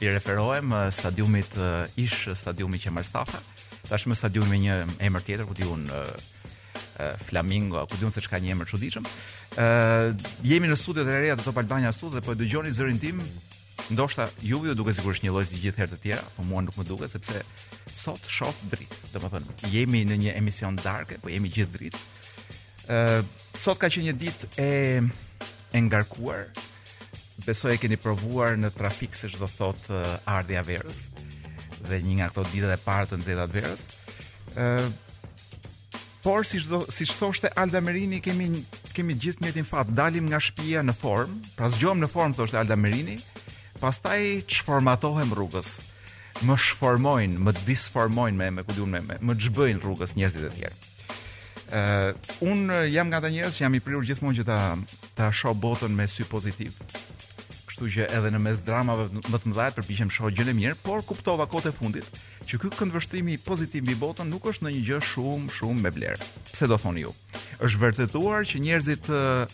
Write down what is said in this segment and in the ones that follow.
I referohem uh, stadiumit uh, ish stadiumi Qemal Stafa, tashmë stadiumi me një emër tjetër, ku di un uh, uh, Flamingo, ku di un se ç'ka një emër çuditshëm. Ë uh, jemi në studiot e reja të Top Albania Radios dhe po e dëgjoni zërin tim. Ndoshta juve ju duket sigurisht njëlloj si gjithë herë të tjera, por mua nuk më duket sepse sot shoh dritë. Domethënë, jemi në një emision darke, po jemi gjithë dritë. Ë sot ka qenë një ditë e e ngarkuar. Besoj e keni provuar në trafik se ç'do thotë ardhja verës dhe një nga këto ditët e para të nxehta të verës. Ë por si çdo si thoshte Alda Merini kemi kemi gjithë të njëjtin fat, dalim nga shtëpia në formë, pra zgjohem në formë thoshte Alda Merini, pastaj çformatohem rrugës. më shformojnë, më disformojnë me me ku di un me me, më çbëjnë rrugës njerëzit e tjerë. Ë uh, un jam nga ata njerëz që jam i prirur gjithmonë që ta ta shoh botën me sy pozitiv. Kështu që edhe në mes dramave më të mëdha përpiqem të shoh gjënë e mirë, por kuptova kohët e fundit që ky këndvështrimi pozitiv mbi botën nuk është ndonjë gjë shumë shumë me vlerë. Pse do thoni ju? Është vërtetuar që njerëzit uh,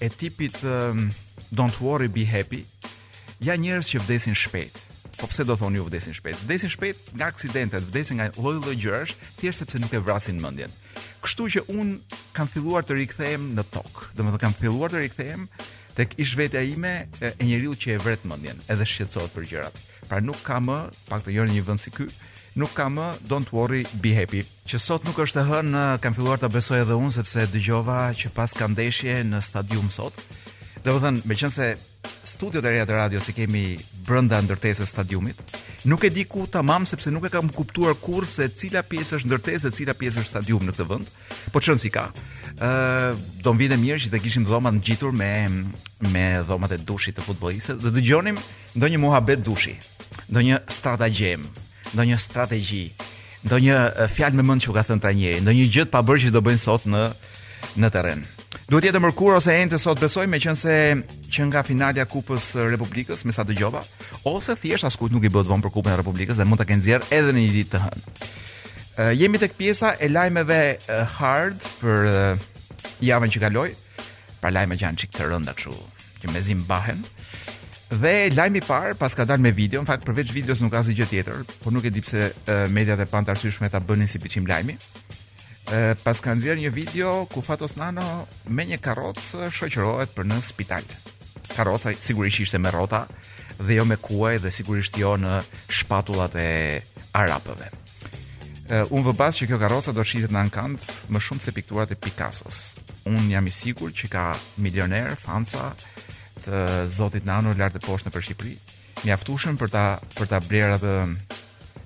e tipit um, don't worry be happy janë njerëz që vdesin shpejt po pse do thoni ju vdesin shpejt vdesin shpejt nga aksidentet vdesin nga lloj lloj gjërash thjesht sepse nuk e vrasin mendjen kështu që un kam filluar të rikthehem në tokë domethënë kam filluar të rikthehem tek ish vetja ime e njeriu që e vret mendjen edhe shqetësohet për gjërat Pra nuk ka më, të paktën jo në një vend si ky, nuk ka më don't worry be happy. Që sot nuk është e hënë, kam filluar ta besoj edhe unë sepse dëgjova që paska ndeshje në stadium sot. Domethënë, meqense studiot e reja të radios i kemi brenda ndërtesës stadiumit, nuk e di ku tamam sepse nuk e kam kuptuar kurrë se cila pjesë është ndërtesë dhe cila pjesë është stadium në këtë vend. Po qoftë si ka. Ë, uh, do m'vinte mirë që të kishim dhomat ngjitur me me dhomat e dushit të futbollistëve dhe të dëgjonim Ndonjë muhabet dushi, ndonjë stratagjemë, ndonjë strategji, ndonjë fjalë me mend që u ka thënë trajneri, ndonjë gjë të pabërë që do bëjnë sot në në terren. Duhet të jetë mërkurë ose enjte sot besoj meqenëse qenka finalja e Kupës së Republikës, me sa dëgjova, ose thjesht askujt nuk i bëhet vonë për Kupën e Republikës dhe mund ta kenë nxjerr edhe në një ditë të hënë. Uh, jemi tek pjesa e lajmeve uh, hard për uh, javën që kaloi. Pra lajme që janë çik të rënda kështu, që mezi mbahen. Dhe lajmi i parë, paska dalë me video, në fakt përveç videos nuk ka asgjë tjetër, por nuk e di pse mediat e panë të arsyeshme ta bënin si biçim lajmi. Ë paskan nxjerrë një video ku Fatos Nano me një karrocë shoqërohet për në spital. Karroca sigurisht ishte me rrota dhe jo me kuaj dhe sigurisht jo në shpatullat e arapëve. Uh, unë vë bast që kjo karroca do shitet në ankant më shumë se pikturat e Picassos. Unë jam i sigurt që ka milionerë, fansa të zotit Nano lartë e poshtë nëpër Shqipëri, mjaftueshëm për ta, për ta blerë atë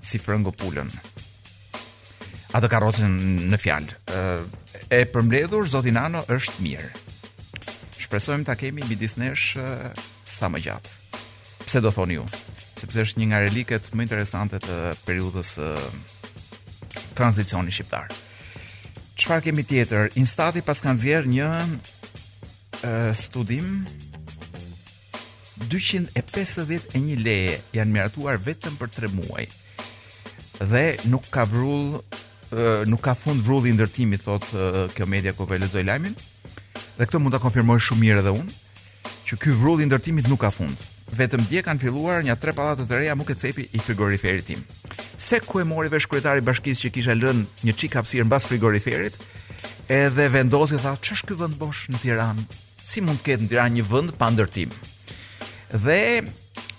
si frëngo pulën. Atë karrocën në fjalë. Uh, e përmbledhur, zoti Nano është mirë. Shpresojmë ta kemi midis nesh uh, sa më gjatë. Pse do thoni ju? Sepse është një nga reliket më interesante të periudhës së tranzicionit shqiptar. Çfarë kemi tjetër? Instati paska nxjerrë një studim 251 leje janë miratuar vetëm për 3 muaj. Dhe nuk ka vrull nuk ka fund vrulli i ndërtimit thotë kjo media ku po lexoj lajmin. Dhe këtë mund ta konfirmoj shumë mirë edhe unë. që ky vrulli i ndërtimit nuk ka fund. Vetëm dje kanë filluar nja tre pallate të reja mu ke cepi i frigoriferit tim. Se ku e mori vesh kryetari i bashkisë që kisha lënë një çik hapësirë mbas frigoriferit, edhe vendosi tha, "Ç'është ky vend bosh në Tiranë? Si mund të ketë në Tiranë një vend pa ndërtim?" Dhe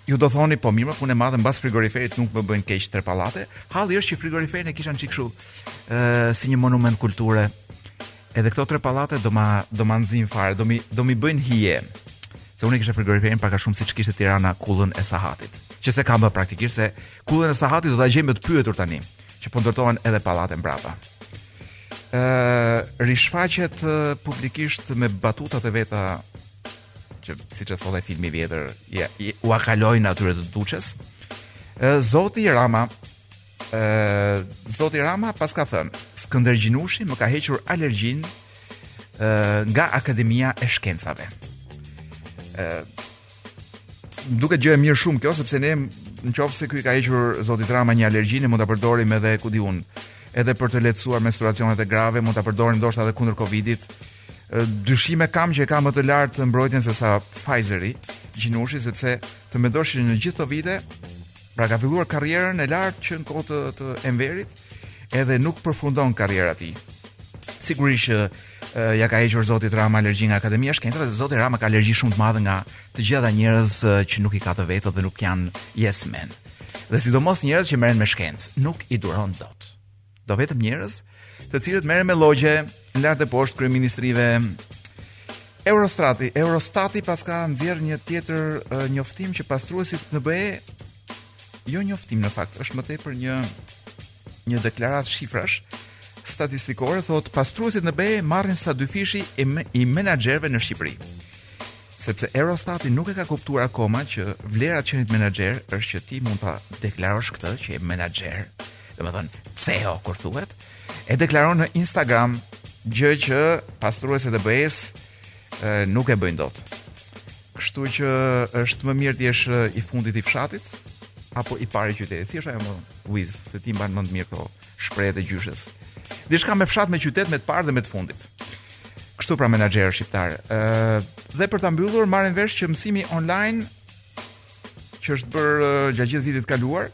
ju do thoni po mirë, punë e madhe mbas frigoriferit nuk më bëjnë keq tre pallate. Halli është që frigoriferin e kisha një çik kështu, ë si një monument kulture. Edhe këto tre pallate do ma do ma nxijnë fare, do m'i do m'i bëjnë hije. Se unë kisha frigoriferin pak a shumë siç kishte Tirana kullën e Sahatit. Që s'e kam më praktikisht se kullën e Sahatit do ta gjejmë me të pyetur tani, që po ndërtohen edhe pallate mbrapa. Ë rishfaqet publikisht me batutat e veta që siç e thotë filmi i vjetër, ua kalojnë atyre të Duçes. Zoti Rama Zoti Rama paska thënë, Skënder Gjinushi më ka hequr alergjinë nga Akademia e Shkencave. Duket gjë e mirë shumë kjo, sepse ne në qoftë se ky i ka hequr zotit Rama një alergji ne mund ta përdorim edhe ku di unë, edhe për të lehtësuar menstruacionet e grave, mund ta përdorim ndoshta edhe kundër Covidit, dyshime kam që e ka më të lartë mbrojtjen se sa Pfizeri, Gjinushi, sepse Të mendosh që në gjithë këto vite, pra ka filluar karrierën e lartë që në kohë të, të Enverit, edhe nuk përfundon karriera e tij. Sigurisht që ia ka hequr zotit Rama alergjinë nga Akademia e Shkencave, se zoti Rama ka alergji shumë të madhe nga të gjithë ata njerëz që nuk i ka të vetët dhe nuk janë yes men. Dhe sidomos njerëz që merren me shkencë, nuk i duron dot. Do vetëm njerëz, të cilët merren me llogje lart e poshtë kryeministrive. Eurostati, Eurostati paska nxjerrë një tjetër uh, njoftim që pastruesit në BE jo njoftim në fakt, është më tepër një një deklaratë shifrash statistikore thotë pastruesit në BE marrin sa dyfishi e me, i menaxherëve në Shqipëri. Sepse Eurostati nuk e ka kuptuar akoma që vlera e të qenit menaxher është që ti mund ta deklarosh këtë që je menaxher. domethënë CEO kur thuhet, e deklaron në Instagram gjë që pastrueset e bëjes nuk e bëjnë dot. Kështu që është më mirë të jesh i fundit i fshatit apo i pari i qytetit. Si është ajo more Wiz, se ti i mban mend mirë këto shprehje të gjyshes. Diçka me fshat me qytet me të parë dhe me të fundit. Kështu pra menaxherë shqiptarë. Ë dhe për ta mbyllur marrim vesh që mësimi online që është bërë gjatë gjithë vitit të kaluar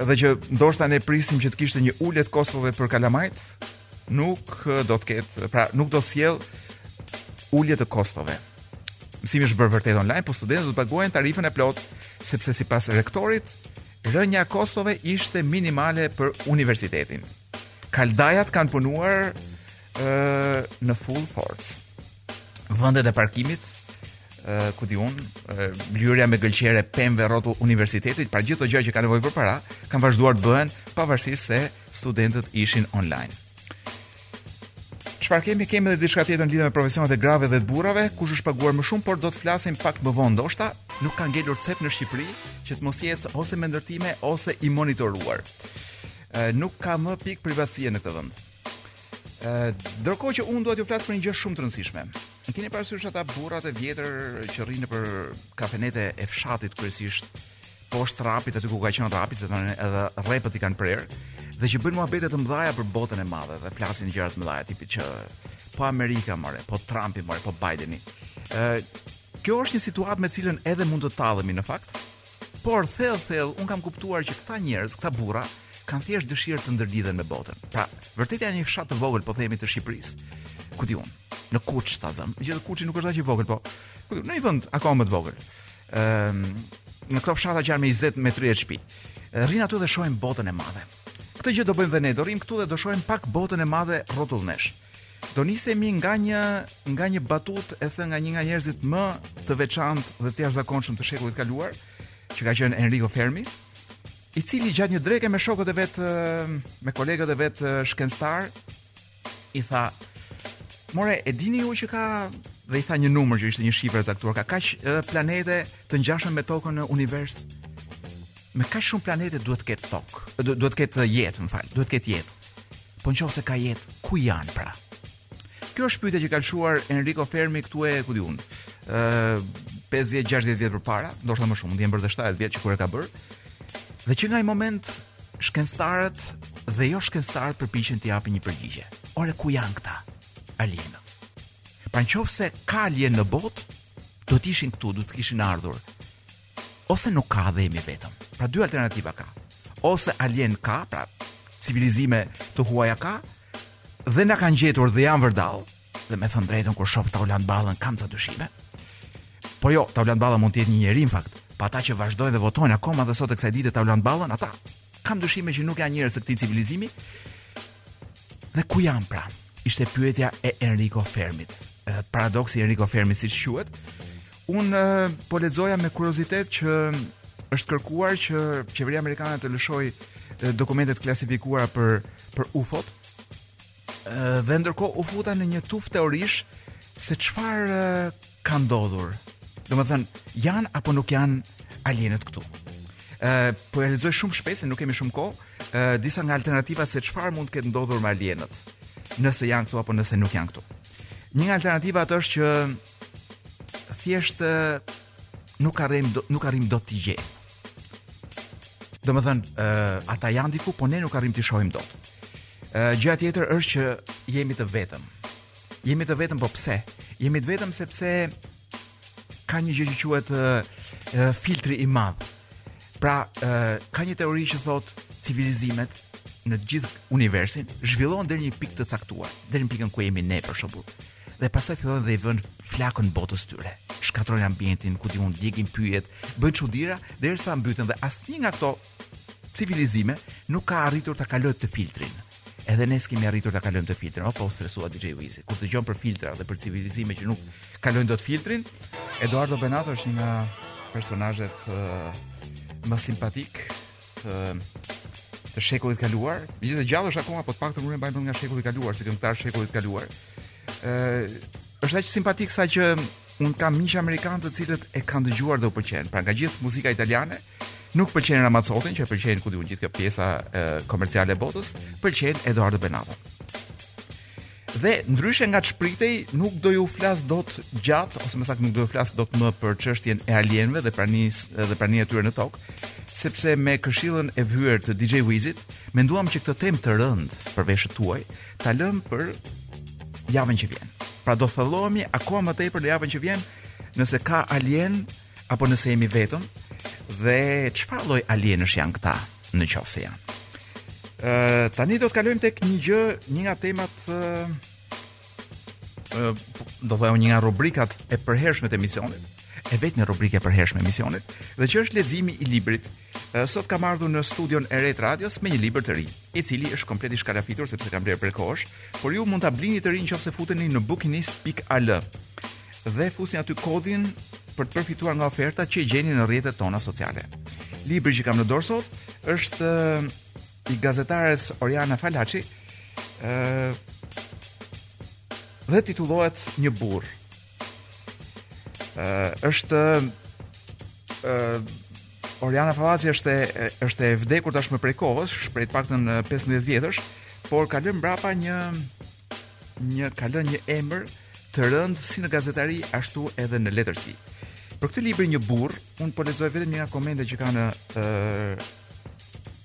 dhe që ndoshta ne prisim që të kishte një ulje të kostove për kalamajt, nuk do të ketë, pra nuk do sjell ulje të kostove. Mësimi është bërë vërtet online, po studentët do të paguajnë tarifën e plotë, sepse sipas rektorit, rënja e kostove ishte minimale për universitetin. Kaldajat kanë punuar ë në full force. vendet e parkimit, ë ku di un, lyerja me gëlqere e pemëve rrotull universitetit, pra gjithë ato gjëra që kanë nevojë për para, kanë vazhduar të bëhen pavarësisht se studentët ishin online. Çfarë kemi? Kemi edhe diçka tjetër lidhur me profesionet e grave dhe të burrave, kush është paguar më shumë, por do të flasim pak më vonë ndoshta, nuk ka ngelur cep në Shqipëri që të mos jetë ose me ndërtime ose i monitoruar. Ë nuk ka më pikë privatësie në këtë vend. Ndërkohë që unë dua t'ju flas për një gjë shumë të rëndësishme. E keni parasysh ata burrat e vjetër që rrinë nëpër kafenetë e fshatit kryesisht poshtë rrapit aty ku ka qenë rrapi se tani edhe rrepet i kanë prerë dhe që bëjnë muhabete të mëdha për botën e madhe dhe flasin gjëra të mëdha tipi që po Amerika more, po Trumpi more, po Bideni. Ë kjo është një situatë me të cilën edhe mund të tallemi në fakt. Por thellë thellë un kam kuptuar që këta njerëz, këta burra, kanë thjesht dëshirë të ndërlidhen me botën. Pra, vërtet janë në një fshat të vogël, po themi të Shqipërisë. Ku di un? Në Kuç ta zëmë. Megjithëse Kuçi nuk është aq i vogël, po ku di un, në një vend akoma më të vogël. Ëm, në këto fshata që janë me 20 me 30 shtëpi. Rrinë aty dhe shohin botën e madhe. Këtë gjë do bëjmë dhe ne, do rrim këtu dhe do shohim pak botën e madhe rrotull nesh. Do nisemi nga një nga një batutë e thënë nga një nga njerëzit më të veçantë dhe të jashtëzakonshëm të shekullit të kaluar, që ka qenë Enrico Fermi, i cili gjatë një dreke me shokët e vet, me kolegët e vet shkencëtarë, i tha: "More, e dini ju që ka dhe i tha një numër që ishte një shifër e caktuar, ka kaq planete të ngjashme me Tokën në univers. Me kaq shumë planete duhet të ketë Tokë, duhet të ketë jetë, më fal, duhet të ketë jetë." Po në qoftë se ka jetë, ku janë pra? Kjo është pyetja që ka lëshuar Enrico Fermi këtu e ku di un. Ë 50-60 vjet përpara, ndoshta më shumë, janë bërë dhe 70 vjet që kur e ka bërë. Dhe që nga ai moment shkencëtarët dhe jo shkencëtarët përpiqen t'i japin një përgjigje. Ore ku janë këta? Alienët. Pra në qoftë se ka alienë në botë, do të ishin këtu, do të kishin ardhur. Ose nuk ka dhe jemi vetëm. Pra dy alternativa ka. Ose alien ka, pra civilizime të huaja ka, dhe na kanë gjetur dhe janë vërdall, dhe me thënë të drejtën kur shof Taulant Ballën kam ca dyshime. Po jo, Taulant Balla mund të jetë një njeri në fakt, po ata që vazhdojnë dhe votojnë akoma dhe sot e kësaj dite Taulant Ballën, ata kam dyshime që nuk janë njerëz të këtij civilizimi. Dhe ku janë pra? Ishte pyetja e Enrico Fermit. Paradoksi i Enrico Fermit siç quhet. Unë po lexoja me kuriozitet që është kërkuar që qeveria amerikane të lëshojë dokumentet e klasifikuara për për UFO-t. Dhe ndërkohë u futa në një tufë teorish se çfarë ka ndodhur. Domethënë, janë apo nuk janë alienët këtu. Ë po e lexoj shumë shpejt se nuk kemi shumë kohë, ë disa nga alternativat se çfarë mund të ketë ndodhur me alienët, nëse janë këtu apo nëse nuk janë këtu. Një nga alternativat është që thjesht nuk arrijmë nuk arrijmë dot t'i gjejmë. Domethënë, uh, ata janë diku, po ne nuk arrijmë t'i shohim dot. Uh, gjëja tjetër është që jemi të vetëm. Jemi të vetëm, po pse? Jemi të vetëm sepse ka një gjë që quhet uh, filtri i madh. Pra, uh, ka një teori që thotë civilizimet në gjithë universin zhvillohen deri në një pikë të caktuar, deri në pikën ku jemi ne për shembull. dhe pastaj fillojnë dhe i vënë flakën botës së tyre. Shkatërrojnë ambientin, ku di unë djegin pyjet, bëjnë çudira derisa mbyten dhe asnjë nga këto civilizime nuk ka arritur ta kalojë atë filtrin. Edhe ne s'kemi arritur ta kalojmë atë filtrin. Opa u stresua DJ Wizi. Kur dëgjon për filtra dhe për civilizime që nuk kalojnë dot filtrin, Edoardo Bennato është një nga personazhet uh, më simpatikë të të shekullit të kaluar, megjithëse gjallë është akoma, po të paktën unë e mbaj mend nga shekulli i kaluar, si këngëtar i shekullit të kaluar. Uh, është aq simpatik saqë unë kam miq amerikanë të cilët e kanë dëgjuar dhe u pëlqen. Pra nga gjithë muzika italiane, nuk pëlqejnë Ramazzotin, që e pëlqen ku di unë gjithë kjo pjesa e, komerciale e botës, pëlqejnë Edoardo Bennaton. Dhe ndryshe nga ç'pritej, nuk do ju flas dot gjatë, ose më saktë nuk do ju flas dot më për çështjen e alienëve dhe pranisë dhe prania e tyre në tokë, sepse me këshillën e vyer të DJ Wizit, menduam që këtë temë të rëndë për veshët tuaj ta lëmë për javën që vjen. Pra do thellohemi akoma më tepër në javën që vjen, nëse ka alien apo nëse jemi vetëm dhe çfarë lloj alienësh janë këta në qoftë se janë. Ë uh, tani do të kalojmë tek një gjë, një nga temat ë uh, uh, do të thojmë një nga rubrikat e përhershme të emisionit e vetmja rubrikë e përhershme e emisionit, dhe që është leximi i librit. Sot kam ardhur në studion e Ret Radios me një libër të ri, i cili është komplet i shkalafitur sepse e kam blerë për kosh, por ju mund ta blini të ri nëse futeni në bukinist.al. dhe fusin aty kodin për të përfituar nga oferta që gjeni në rrjetet tona sociale. Libri që kam në dorë sot është eh, i gazetares Oriana Fallaçi, ë eh, dhe titullohet Një burrë. ë eh, është ë Oriana Fallaçi është është e vdekur tashmë prej kohës, prej të paktën 15 vjetësh, por ka lënë mbrapa një Një ka lënë një emër të rëndë si në gazetari ashtu edhe në letërsi. Për këtë libër Një burrë, unë po lexoj vetëm një nga komentet që ka ë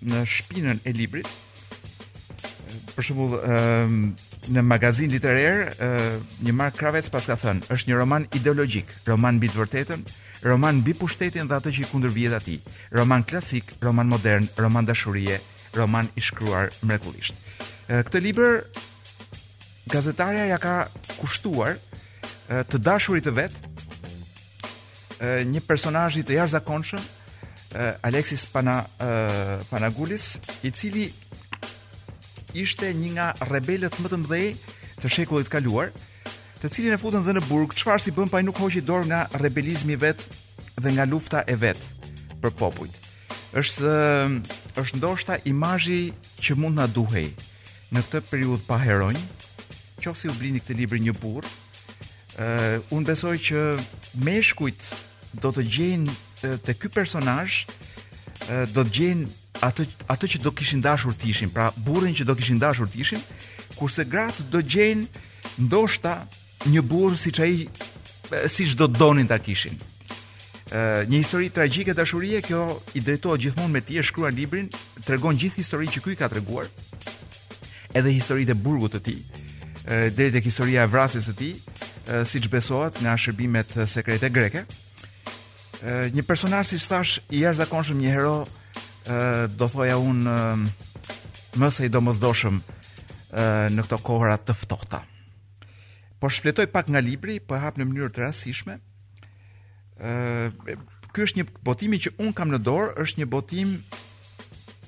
në shpinën e librit. Për shembull, ë në Magazin Literer, ë një Mark Kravec paska thënë, është një roman ideologjik, roman mbi të vërtetën, roman mbi pushtetin dhe atë që i kundërvihet atij, roman klasik, roman modern, roman dashurie, roman i shkruar mrekullisht. Këtë libër gazetarja ia ka kushtuar të dashurit të vet, një personazhi të jashtëzakonshëm, Alexis Pana Panagulis, i cili ishte një nga rebelët më të mëdhenj të shekullit të kaluar, të cilin e futën dhe në burg, çfarë s'i bënë po ai nuk hoqi dorë nga rebelizmi i vet dhe nga lufta e vet për popujt. Është është ndoshta imazhi që mund na duhej në këtë periudhë pa heronj. Qoftë se ju blini këtë libër Një burrë, ë uh, unë besoj që meshkujt do të gjejnë te ky personazh uh, do të gjejnë atë atë që do kishin dashur të ishin, pra burrin që do kishin dashur të ishin, kurse gratë do gjejnë ndoshta Një burrë siç ai siç do të donin ta kishin. Ë një histori tragjike dashurie, kjo i drejtohet gjithmonë me ti e shkruan librin, tregon gjithë historinë që ky i ka treguar. Edhe historitë e burgut të tij, deri tek historia e vrasjes së tij, siç besohet nga shërbimet sekrete greke. Ë një personazh siç thashë i jashtëzakonshëm, një hero, ë do thoja unë më së i domosdoshëm në këto kohëra të ftohta. Po shfletoj pak nga libri, po e hap në mënyrë të rastishme. Ë ky është një botimi që unë kam në dorë, është një botim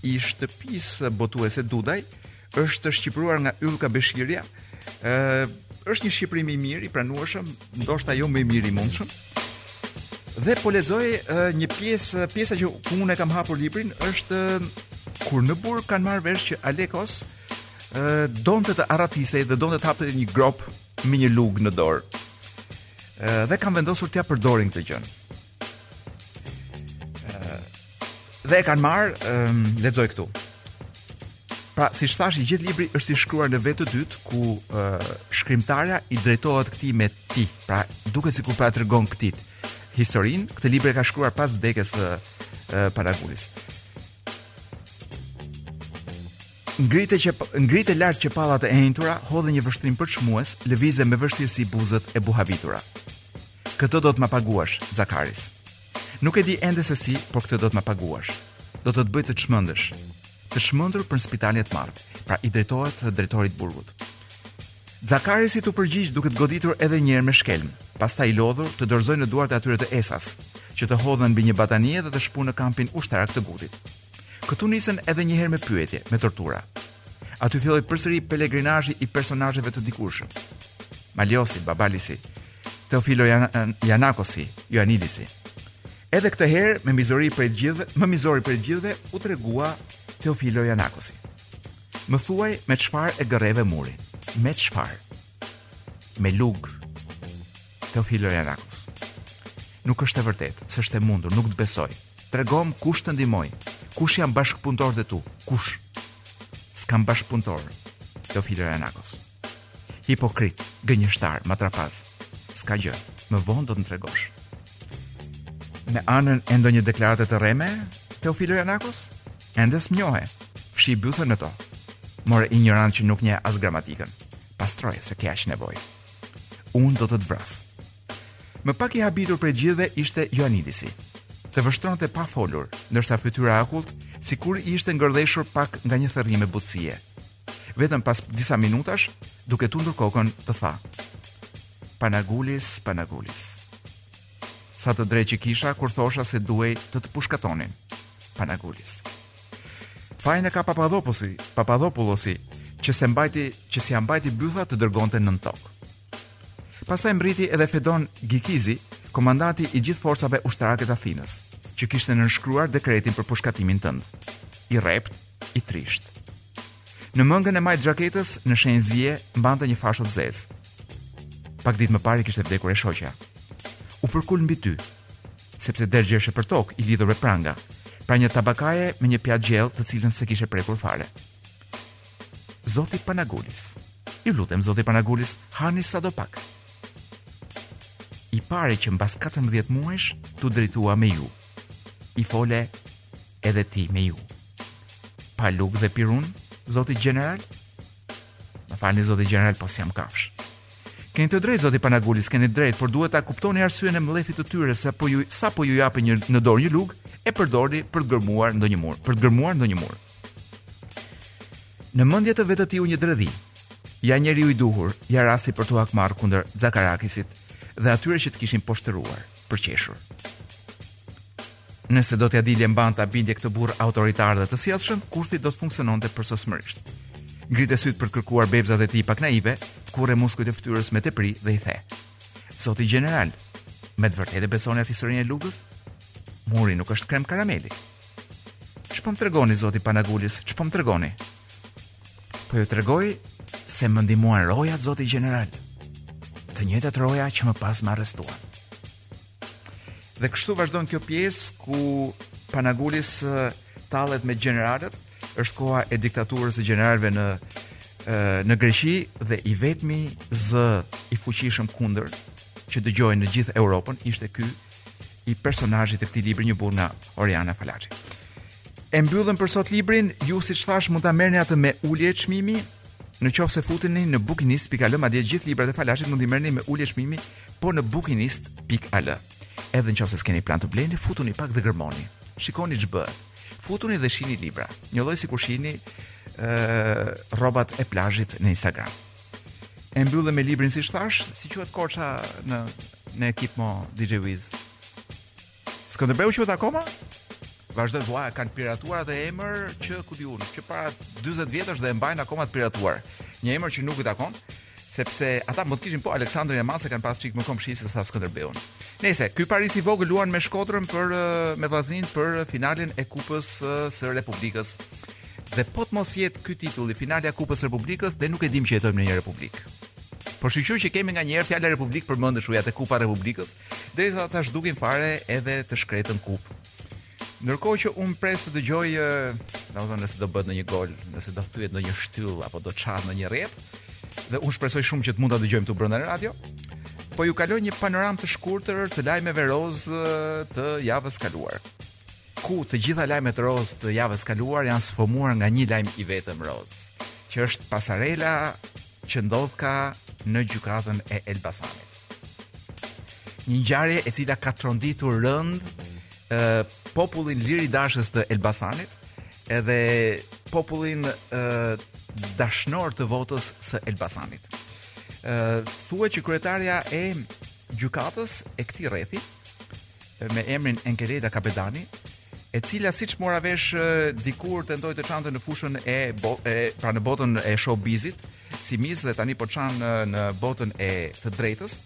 i shtëpisë botuese Dudaj, është shqipëruar nga Yllka Beshirja. Ë është një shqipërim i mirë, i pranueshëm, ndoshta jo më i miri i mundshëm. Dhe po lexoj një pjesë, pjesa që ku unë e kam hapur librin është kur në burg kanë marrë vesh që Alekos donte të arratisej dhe donte të hapte një gropë me një lugë në dorë. Dhe kanë vendosur t'ia përdorin këtë gjënë. Dhe e kanë marrë, lexoj këtu. Pra, siç thashë, i gjithë libri është i shkruar në vetë të dytë, ku uh, shkrimtarja i drejtohet këtij me ti. Pra, duket sikur po ia tregon këtij historinë. Këtë librin e ka shkruar pas vdekjes së, uh, Panagulis. Ngrite qe ngrite lart qepallat e enjtura, hodhe një vështrim përçmues, lëvize me vështirësi buzët e buhavitura. Këtë do të ma paguash, Zakaris. Nuk e di ende se si, por këtë do të ma paguash. Do të të bëj të çmendesh. Të çmendur për spitalin e të marrëve. Pra i drejtohet të drejtorit të burgut. Zakarisi t'u përgjigj duke të goditur edhe njëherë me shkelm, pastaj i lodhur të dorëzoi në duart e atyre të Esas, që të hodhën mbi një batanie dhe të shpunë në kampin ushtarak të Gudit. Këtu nisën edhe njëherë me pyetje, me tortura. Aty filloi përsëri pelegrinazhi i personazheve të dikurshëm. Maliosi, Babalisi, Teofilojan janakosi, Joanidisi. Edhe këtë herë, me mizori prej të gjithëve, më mizori prej të gjithëve u tregua Teofilojanakosi. Më thuaj me çfarë e gërreve murin? Me çfarë? Me lugë, Teofilojanakos. Nuk është e vërtetë, s'është e mundur, nuk të besoj. Tregom kush të ndihmoi, kush janë bashkëpunëtorët e tu, kush? S'kam bashkëpunëtorë, Teofilojanakos. Hipokrit, gënjeshtar, matrapaz. S'ka gjë, më vonë do të tregosh. Me anën e ndonjë deklarate të rreme, Teofilojanakos? Ende s'më njohe. Fshi bythën me to. More injorant që nuk njeh as gramatikën. Pastroje se ke aq nevojë. Unë do të të vras. Më pak i habitur prej gjithëve ishte Joanidisi. Të vështronte pa folur, ndërsa fytyra e akullt sikur i ishte ngërdheshur pak nga një thërrime butësie. Vetëm pas disa minutash, duke tundur kokën, të tha: Panagulis, Panagulis. Sa të drejtë që kisha kur thosha se duhej të të pushkatonin. Panagulis. Fajin e ka Papadopullosi, Papadopullosi, që s'e mbajti, që s'ia mbajti bytha të dërgonte nën tokë. Pastaj mbërriti edhe Fedon Gikizi, komandanti i gjithë forcave ushtarake të Athinës, që kishte nënshkruar dekretin për pushkatimin tënd. I rreptë, i trishtë. Në mëngën e majtë të xhaketës, në shenjë zie, mbante një fashë të zezë. Pak ditë më parë i kishte vdekur e shoqja. U përkul mbi ty, sepse dergjeshe për tokë i lidhur me pranga, pranë një tabakaje me një pjatë gjellë të cilën s'e kishe prekur fare. Zoti Panagulis. Ju lutem Zoti Panagulis, hani sado pak. I pari që mbas 14 muajsh t'u drejtua me ju. I fole edhe ti me ju. Pa lugë dhe pirun, Zoti General, Më falni zoti gjeneral, po s'jam kafshë. Keni të drejtë zoti Panagulis, keni të drejtë, por duhet ta kuptoni arsyen e mllefit të tyre se po ju sapo ju japin një në dorë një lugë e përdorni për të gërmuar ndonjë mur, për të gërmuar ndonjë mur. Në mendje të vetëtiu një dredhi. Ja njeriu i duhur, ja rasti për t'u hakmarrë kundër Zakarakisit dhe atyre që të kishin poshtëruar, përqeshur. Nëse do t'ia dilje mbanë ta bindje këtë burrë autoritar dhe të sjellshëm, kurthi do të funksiononte përsosmërisht. Ngrite sytë për të kërkuar bebëzat e tij pak naive, tkurre muskujt e fytyrës me tepri dhe i the. Zoti gjeneral, me të vërtetë e besoni atë historinë e lugës? Muri nuk është krem karameli. Ç'po më tregoni zoti Panagulis? Ç'po më tregoni? Po ju tregoj se më ndihmuan rojat zoti gjeneral. Të njëjtat roja që më pas më arrestuan. Dhe kështu vazhdon kjo pjesë ku Panagulis tallet me gjeneralët, është koha e diktaturës së gjeneralëve në në Greqi dhe i vetmi zë i fuqishëm kundër që dëgjohej në gjithë Europën ishte ky i personazhit të këtij libri një burrë nga Oriana Falaçi. E mbyllëm për sot librin, ju siç thashë mund ta merrni atë me ulje çmimi, Në qoftë se futeni në bukinist.al madje gjithë librat e Falaçit mund t'i merrni me ulje çmimi, po në bukinist.al. Edhe në qoftë se s'keni plan të bleni, futuni pak dhe gërmoni. Shikoni ç'bëhet. Futuni dhe shihni libra, njëlloj sikur shihni ë rrobat e plazhit në Instagram. E mbyllëm me librin siç thashë, si quhet Korça në në ekip mo DJ Wiz. Skënderbeu quhet akoma? Vazhdojnë, ua, kanë piratuar atë emër që ku di unë, që para 40 vjetësh dhe e mbajnë akoma të piratuar. Një emër që nuk i takon, sepse ata mund të kishin po Aleksandrin e Madh se kanë pas çik më komshi se sa Skënderbeun. Nëse ky Paris i vogël luan me Shkodrën pra me Vllazninë për finalen e Kupës së Republikës. Dhe po të mos jetë ky titulli finalja e Kupës së Republikës, ne nuk e dimë që jetojmë në një republikë. Po shyqyr që kemi nga një herë fjala republikë përmendet shuaj te Kupa e Republikës, derisa ta zhdukin fare edhe të shkretën kupë. Ndërkohë që unë pres të dëgjoj, domethënë nëse do bëhet ndonjë gol, nëse do thyhet ndonjë shtyllë, apo do çahet ndonjë rrjetë, dhe unë shpresoj shumë që të mund ta dëgjojmë këtu brenda në radio, po ju kaloj një panoramë të shkurtër të lajmeve rozë të javës së kaluar. ku të gjitha lajmet rozë të javës së kaluar janë sfomuar nga një lajm i vetëm rozë, që është pasarela që ndodhka në gjykatën e Elbasanit. Një ngjarje e cila ka tronditur rëndë popullin liridashës të Elbasanit, edhe popullin ë dashnor të votës së Elbasanit. Ë thuhet që kryetarja e gjykatës e këtij rrethi me emrin Enkeleda Kapedani, e cila siç mora vesh dikur tentoi të çante në fushën e, bo, e pra në botën e showbizit, si mis dhe tani po çan në, në botën e të drejtës.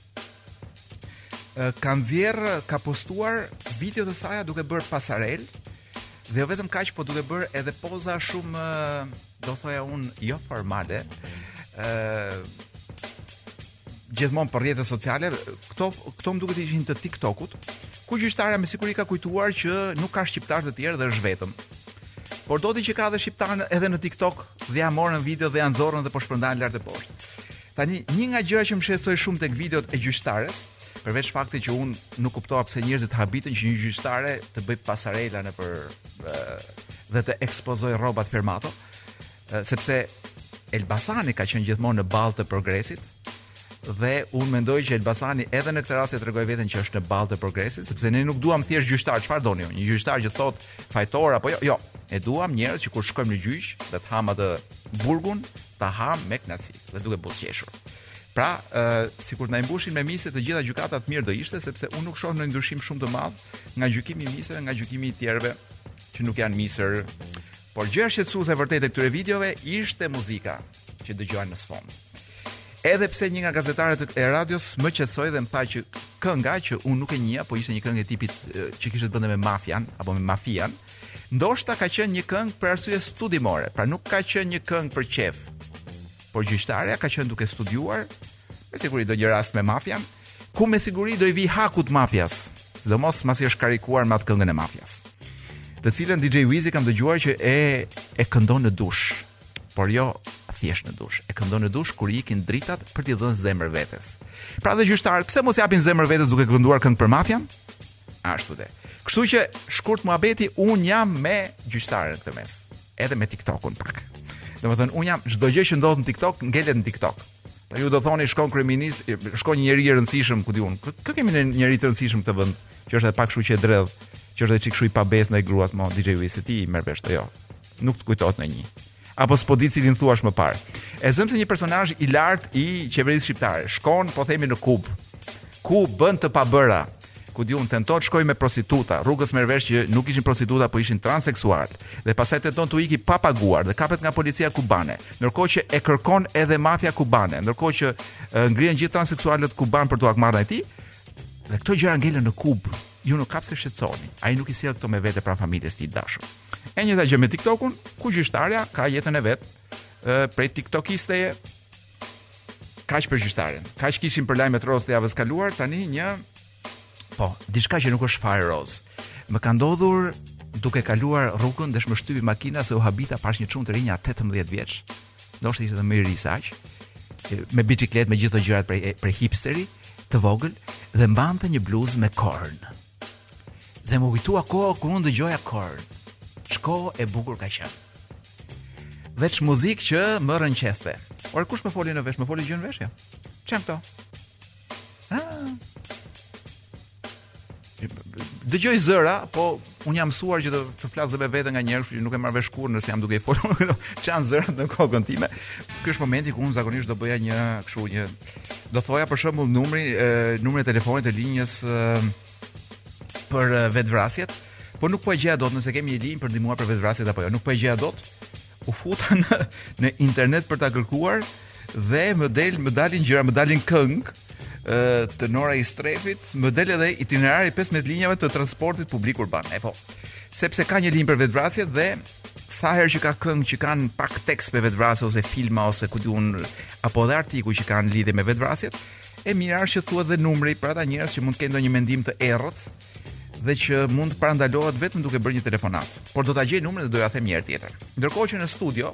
Ka nxjerr, ka postuar video të saja duke bërë pasarel dhe jo vetëm kaq po duke bërë edhe poza shumë do thoja un jo formale. ë gjithmonë për rrjetet sociale, këto këto më duket ishin të TikTokut, ku gjyqtarja me siguri ka kujtuar që nuk ka shqiptar të tjerë dhe është vetëm. Por doli që ka dhe shqiptarë edhe në TikTok dhe ja morën video dhe ja nxorrën dhe po shpërndajnë lart e poshtë. Tani, një nga gjërat që më shqetësoi shumë tek videot e gjyqtares, përveç faktit që un nuk kuptova pse njerëzit habiten që një gjyqtare të bëj pasarela nëpër dhe të ekspozoj rrobat firmato, sepse Elbasani ka qenë gjithmonë në ballë të progresit dhe unë mendoj që Elbasani edhe në këtë rast e tregoi veten që është në ballë të progresit, sepse ne nuk duam thjesht gjyqtar, çfarë doni ju? Një gjyqtar që thot fajtor apo jo? Jo, ne duam njerëz që kur shkojmë në gjyq, dhe të hamë atë burgun, ta hamë me kënaqësi dhe duke buzëqeshur. Pra, ë uh, sikur na i mbushin me mise të gjitha gjykatat mirë do ishte sepse unë nuk shoh ndonjë ndryshim shumë të madh nga gjykimi i miseve, nga gjykimi i të tjerëve që nuk janë mise Por gjëja shqetësuese e vërtetë e këtyre videove ishte muzika që dëgjohej në sfond. Edhe pse një nga gazetarët e radios më qetësoi dhe më tha që kënga që unë nuk e njihja, po ishte një këngë e tipit që kishte të bënte me mafian apo me mafian, ndoshta ka qenë një këngë për arsye studimore, pra nuk ka qenë një këngë për qejf. Por gjyqtarja ka qenë duke studiuar Me siguri ndonjë rast me mafian, ku me siguri do i vi hakut mafias, sidomos masi është karikuar me atë këngën e mafias. Të cilën DJ Wizi kam dëgjuar që e e këndon në dush, por jo thjesht në dush, e këndon në dush kur i ikin dritat për t'i dhënë zemër vetes. Pra dhe gjyqtarët, pse mos i japin zemër vetes duke kënduar këngë për mafian? Ashtu dhe. Kështu që shkurt muhabeti un jam me gjyqtarën këtë mes, edhe me TikTokun pak. Domethënë un jam çdo gjë që ndodh në TikTok ngelet në TikTok. Po ju do thoni shkon kryeministri, shkon një njeri i rëndësishëm ku di un. Kë kemi njeri të rëndësishëm këtë vend, që është edhe pak kështu që e dredh, që është edhe çikshu i pabesë ndaj gruas mo DJ Wiz, ti i merr vesh këto jo. Nuk të kujtohet ndonjë. Apo s'po di cilin thuash më parë. E zëmë se një personazh i lartë i qeverisë shqiptare. Shkon, po themi në Kubë. Ku bën të pabëra. Ku di unë, tenton të shkojë me prostituta, rrugës merr vesh që nuk ishin prostituta po ishin transeksualë, dhe pastaj tenton t'u iki pa paguar dhe kapet nga policia kubane, ndërkohë që e kërkon edhe mafia kubane, ndërkohë që ngrihen gjithë transeksualët kubanë për t'u hakmarrë ndaj tij, dhe këto gjëra ngelen në Kubë, ju nuk ka pse shqetësoheni, ai nuk i sjell këto me vete pranë familjes së tij të dashur. E njëjta gjë me TikTokun, ku gjyqtarja ka jetën e vet, Ë prej TikTokisteje. Kaq për gjyqtarin. Kaq kishim për lajmet roz të javës kaluar, tani një po, diçka që nuk është fare roz. Më ka ndodhur duke kaluar rrugën desh më shtypi makina se u habita pashë një çun të ri nja 18 vjeç. Ndoshta ishte edhe më i ri se aq. Me biçikletë me gjithë ato gjërat për prej hipsteri të vogël dhe mbante një bluzë me Korn. Dhe m'u kujtua koha kur unë dëgjoja Korn. Ç'kohë e bukur ka qenë. Veç muzikë që më rrëqeth. Ore kush më foli në vesh, më foli gjë në vesh ja. Ç'janë këto. Ah. Dëgjoj zëra, po un jam mësuar që të, të flas me veten nga njerëz, që nuk e marr vesh kurrë nëse jam duke i folur. Ç'janë zërat në kokën time. Ky është momenti ku un zakonisht do bëja një, kështu një do thoja për shembull numri numrin e telefonit të linjës për vetvrasjet, por nuk po e gjeja dot nëse kemi një linjë për ndihmuar për vetvrasjet apo jo. Nuk po e gjeja dot. U futa në në internet për ta kërkuar dhe më del më dalin gjëra, më dalin këngë të Nora Istrefit, më del edhe itinerari i 15 linjave të transportit publik urban. E po, Sepse ka një linjë për vetvrasjet dhe sa herë që ka këngë që kanë pak tekst me vetvrasje ose filma ose ku di unë apo edhe artikuj që kanë lidhje me vetvrasjet, e mira është që thuhet dhe numri për ata njerëz që mund të kenë ndonjë mendim të errët dhe që mund të parandalohet vetëm duke bërë një telefonatë. Por do ta gjej numrin dhe do ja them një herë tjetër. Ndërkohë që në studio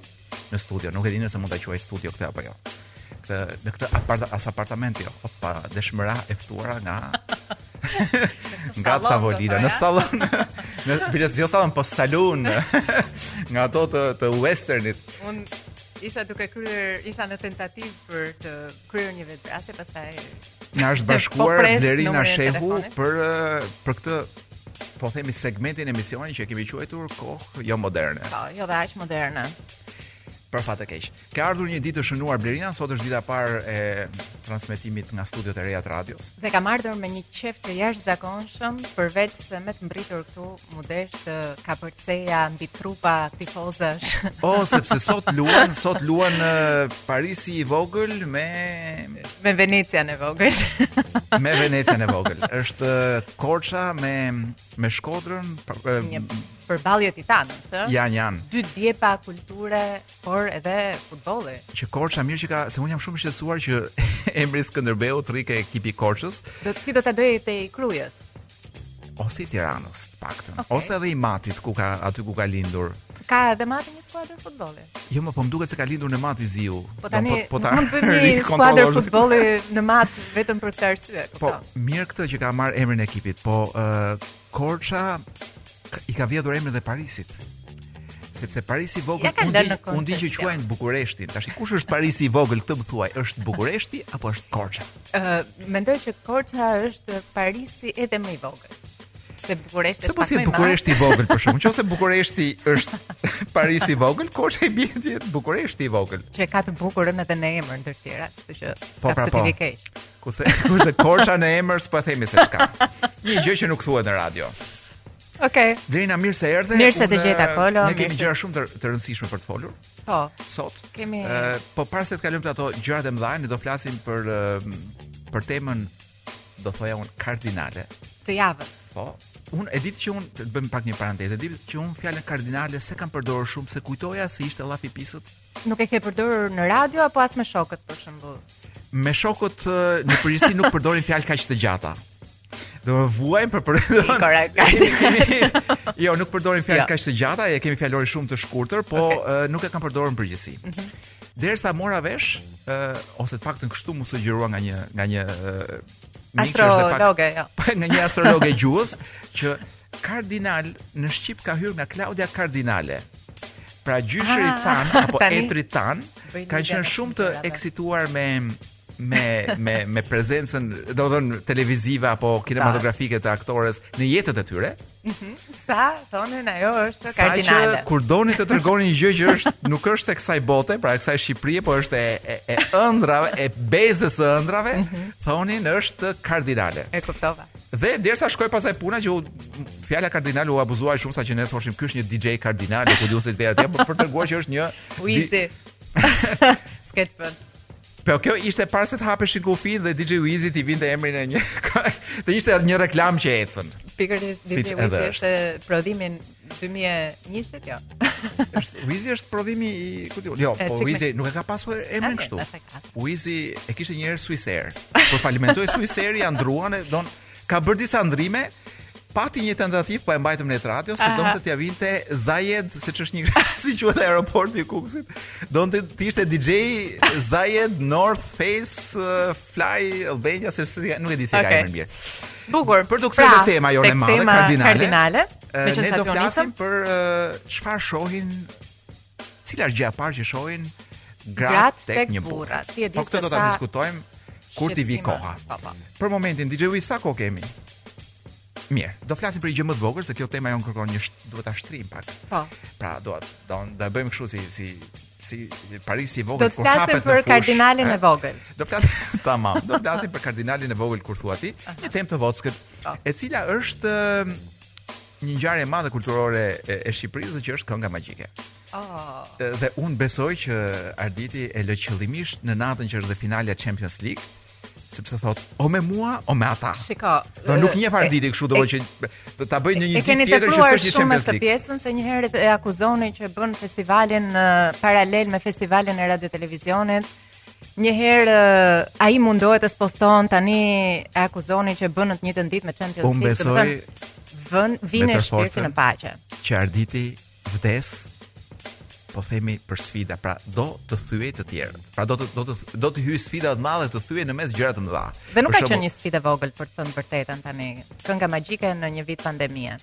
në studio. Nuk e di nëse mund ta quaj studio këtë apo jo. Këtë në këtë apart as apartament jo. Opa, desh më ra e ftuara nga nga tavolina në sallon. Në biles jo sallon, po salun. nga ato të të westernit. Un isha duke kryer, isha në tentativë për të kryer një vetvrasje pastaj na është po bashkuar Blerina Shehu për për këtë po themi segmentin e emisionit që kemi quajtur kohë jo moderne. Po, jo dhe aq moderne. Për fat të keq. Ke ardhur një ditë të shënuar Blerina, sot është dita e parë e transmetimit nga studiot e reja të radios. Dhe kam ardhur me një qejf të jashtëzakonshëm, përveç se me të mbritur këtu Mu desh të kapërceja mbi trupa tifozësh. Po, sepse sot luan, sot luan Parisi i vogël me... Me Venecian e vogël. me Venecian e vogël. është Korça me, me Shkodrën. Pra, Një përballje titanësh, e? Janë, janë. Dy djepa kulture, por edhe futbolli. Që Korça mirë që ka, se unë jam shumë i shqetësuar që emri Skënderbeu të rri te ekipi i Korçës. Dhe ti do ta doje te i Krujës. Ose i Tiranës, të paktën. Okay. Ose edhe i Matit, ku ka aty ku ka lindur. Ka edhe Mati një skuadër futbolli. Jo, më po më duket se ka lindur në Mat i ziu. Po tani po, po ta mund të bëjmë një skuadër futbolli në Mat vetëm për këtë arsye. Po, po mirë këtë që ka marrë emrin e ekipit, po uh, Korça i ka vjedhur emrin dhe Parisit sepse Parisi i vogël ja undi, undi që quajnë Bukureshtin. Tash kush është Parisi i vogël këtë më thuaj, është Bukureshti apo është Korça? Ë, uh, mendoj që Korça është Parisi edhe më i vogël. Se Bukureshti është pak më i madh. Sepse Bukureshti i vogël pra shkurt, nëse Bukureshti është Parisi i vogël, Korça i bie të jetë Bukureshti i vogël. Që ka të bukurën edhe në emër ndër të tjera, kështu që po, s'ka pra, po. të keq. Kurse kurse Korça në emër s'po themi se ç'ka. Një gjë që nuk thuhet në radio. Okej. Okay. Blerina mirë se erdhe. Mirë se të gjeta Kolo. Ne kemi gjëra shumë të, të rëndësishme për të folur. Po. Sot. Kemi uh, po para se të kalojmë te ato gjërat e mëdha, ne do flasim për uh, për temën do thoja un kardinale të javës. Po. Un e di që un, të bëjmë pak një parantezë, e di që un fjalën kardinale s'e kam përdorur shumë se kujtoja se ishte llaf i pisët. Nuk e ke përdorur në radio apo as me shokët për shembull? Me shokët në përgjithësi nuk përdorim fjalë kaq të gjata. Do të thuash më, nuk përdorim. Korrekt. jo, nuk përdorim fjalë jo. kaq të gjata, e kemi fjalorin shumë të shkurtër, po okay. uh, nuk e kam përdorur në përgjithësi. Mm -hmm. Derisa mora vesh, uh, ose të paktën kështu më sugjerua nga një nga një uh, astrologe, jo. nga një astrologe e gjuhës që kardinal në shqip ka hyrë nga Claudia Cardinale. Pra gjyshërit ah, tanë apo etërit tanë kanë qenë shumë të eksituar me me me me prezencën, do të thoja televizive apo kinematografike të aktores në jetët e tyre. Mhm. Sa thonin ajo është kardinale. Sa që kur donin të tregonin një gjë që është nuk është e kësaj bote, pra e kësaj Shqipërie, por është e e, e ëndrave, e bezës së ëndrave, mm -hmm. thonin është kardinale. E kuptova. Dhe derisa shkoi pasaj puna që u fjala kardinal u abuzua shumë sa që ne thoshim ky është një DJ kardinal, ku diu se vetë atë për të treguar që është një Uizi. Sketch Po kjo ishte para se të hapeshin kufijtë dhe DJ Wizi t'i vinte emrin e një. Të ishte edhe një reklamë që ecën. Pikërisht DJ Wizi është, është prodhim i 2020 jo. Është Wizi është prodhim i, ku di un. Jo, po Wizi nuk e ka pasur emrin kështu. Wizi e kishte një herë Swissair. Por falimentoi Swissair ia ndërruan e don Ka bërë disa ndrime, pati një tentativë po e mbajte mend në radio se donte t'ia vinte Zajed, siç është një si quhet aeroporti i Kukësit. Donte të ishte DJ Zajed North Face uh, Fly Albania, se si nuk e di si okay. ka emrin mirë. Bukur. Për të kthyer pra, tema jonë e madhe kardinale. kardinale. Uh, ne do flasim për uh, çfarë uh, shohin Cila është gjëja e parë që shohin gratë tek, tek një burrë? Ti e di po se sa. Po këtë do ta diskutojmë kur t'i vij koha. Po, po, po. Po. Për momentin DJ Wiz sa kohë kemi? Mirë, do flasim për një gjë më të vogël se kjo tema jon kërkon një duhet ta shtrim pak. Po. Pra do do do bëjmë kështu si si si Paris i vogël kur hapet në fushë. Do të flasim për kardinalin e vogël. Do të flasim tamam, do të flasim për kardinalin e vogël kur thua ti, një temë të vockët, po. e cila është një ngjarje e madhe kulturore e Shqipërisë që është kënga magjike. Oh. Dhe un besoj që Arditi e lë qëllimisht në natën që është dhe finalja Champions League sepse thot o me mua o me ata. Shiko. Do nuk gjen fare ditë kështu domethënë që do ta bëj një ditë tjetër që s'është Champions League. E keni të shumtë pjesën se një herë e akuzonin që bën festivalin paralel me festivalin e radio televizionit. Një herë uh, ai mundohet ta spostoj tani e akuzoni që bën në të njëjtën ditë me Champions League. Unë besoj lëreni shpirtin në paqe. Që Arditi vdes po themi për sfida, pra do të thyej të tjerët. Pra do të do të do të hyjë sfida të mëdha të thyej në mes gjëra të mëdha. Dhe nuk ka qenë një sfidë e vogël për të thënë vërtetën tani. Kënga magjike në një vit pandemie.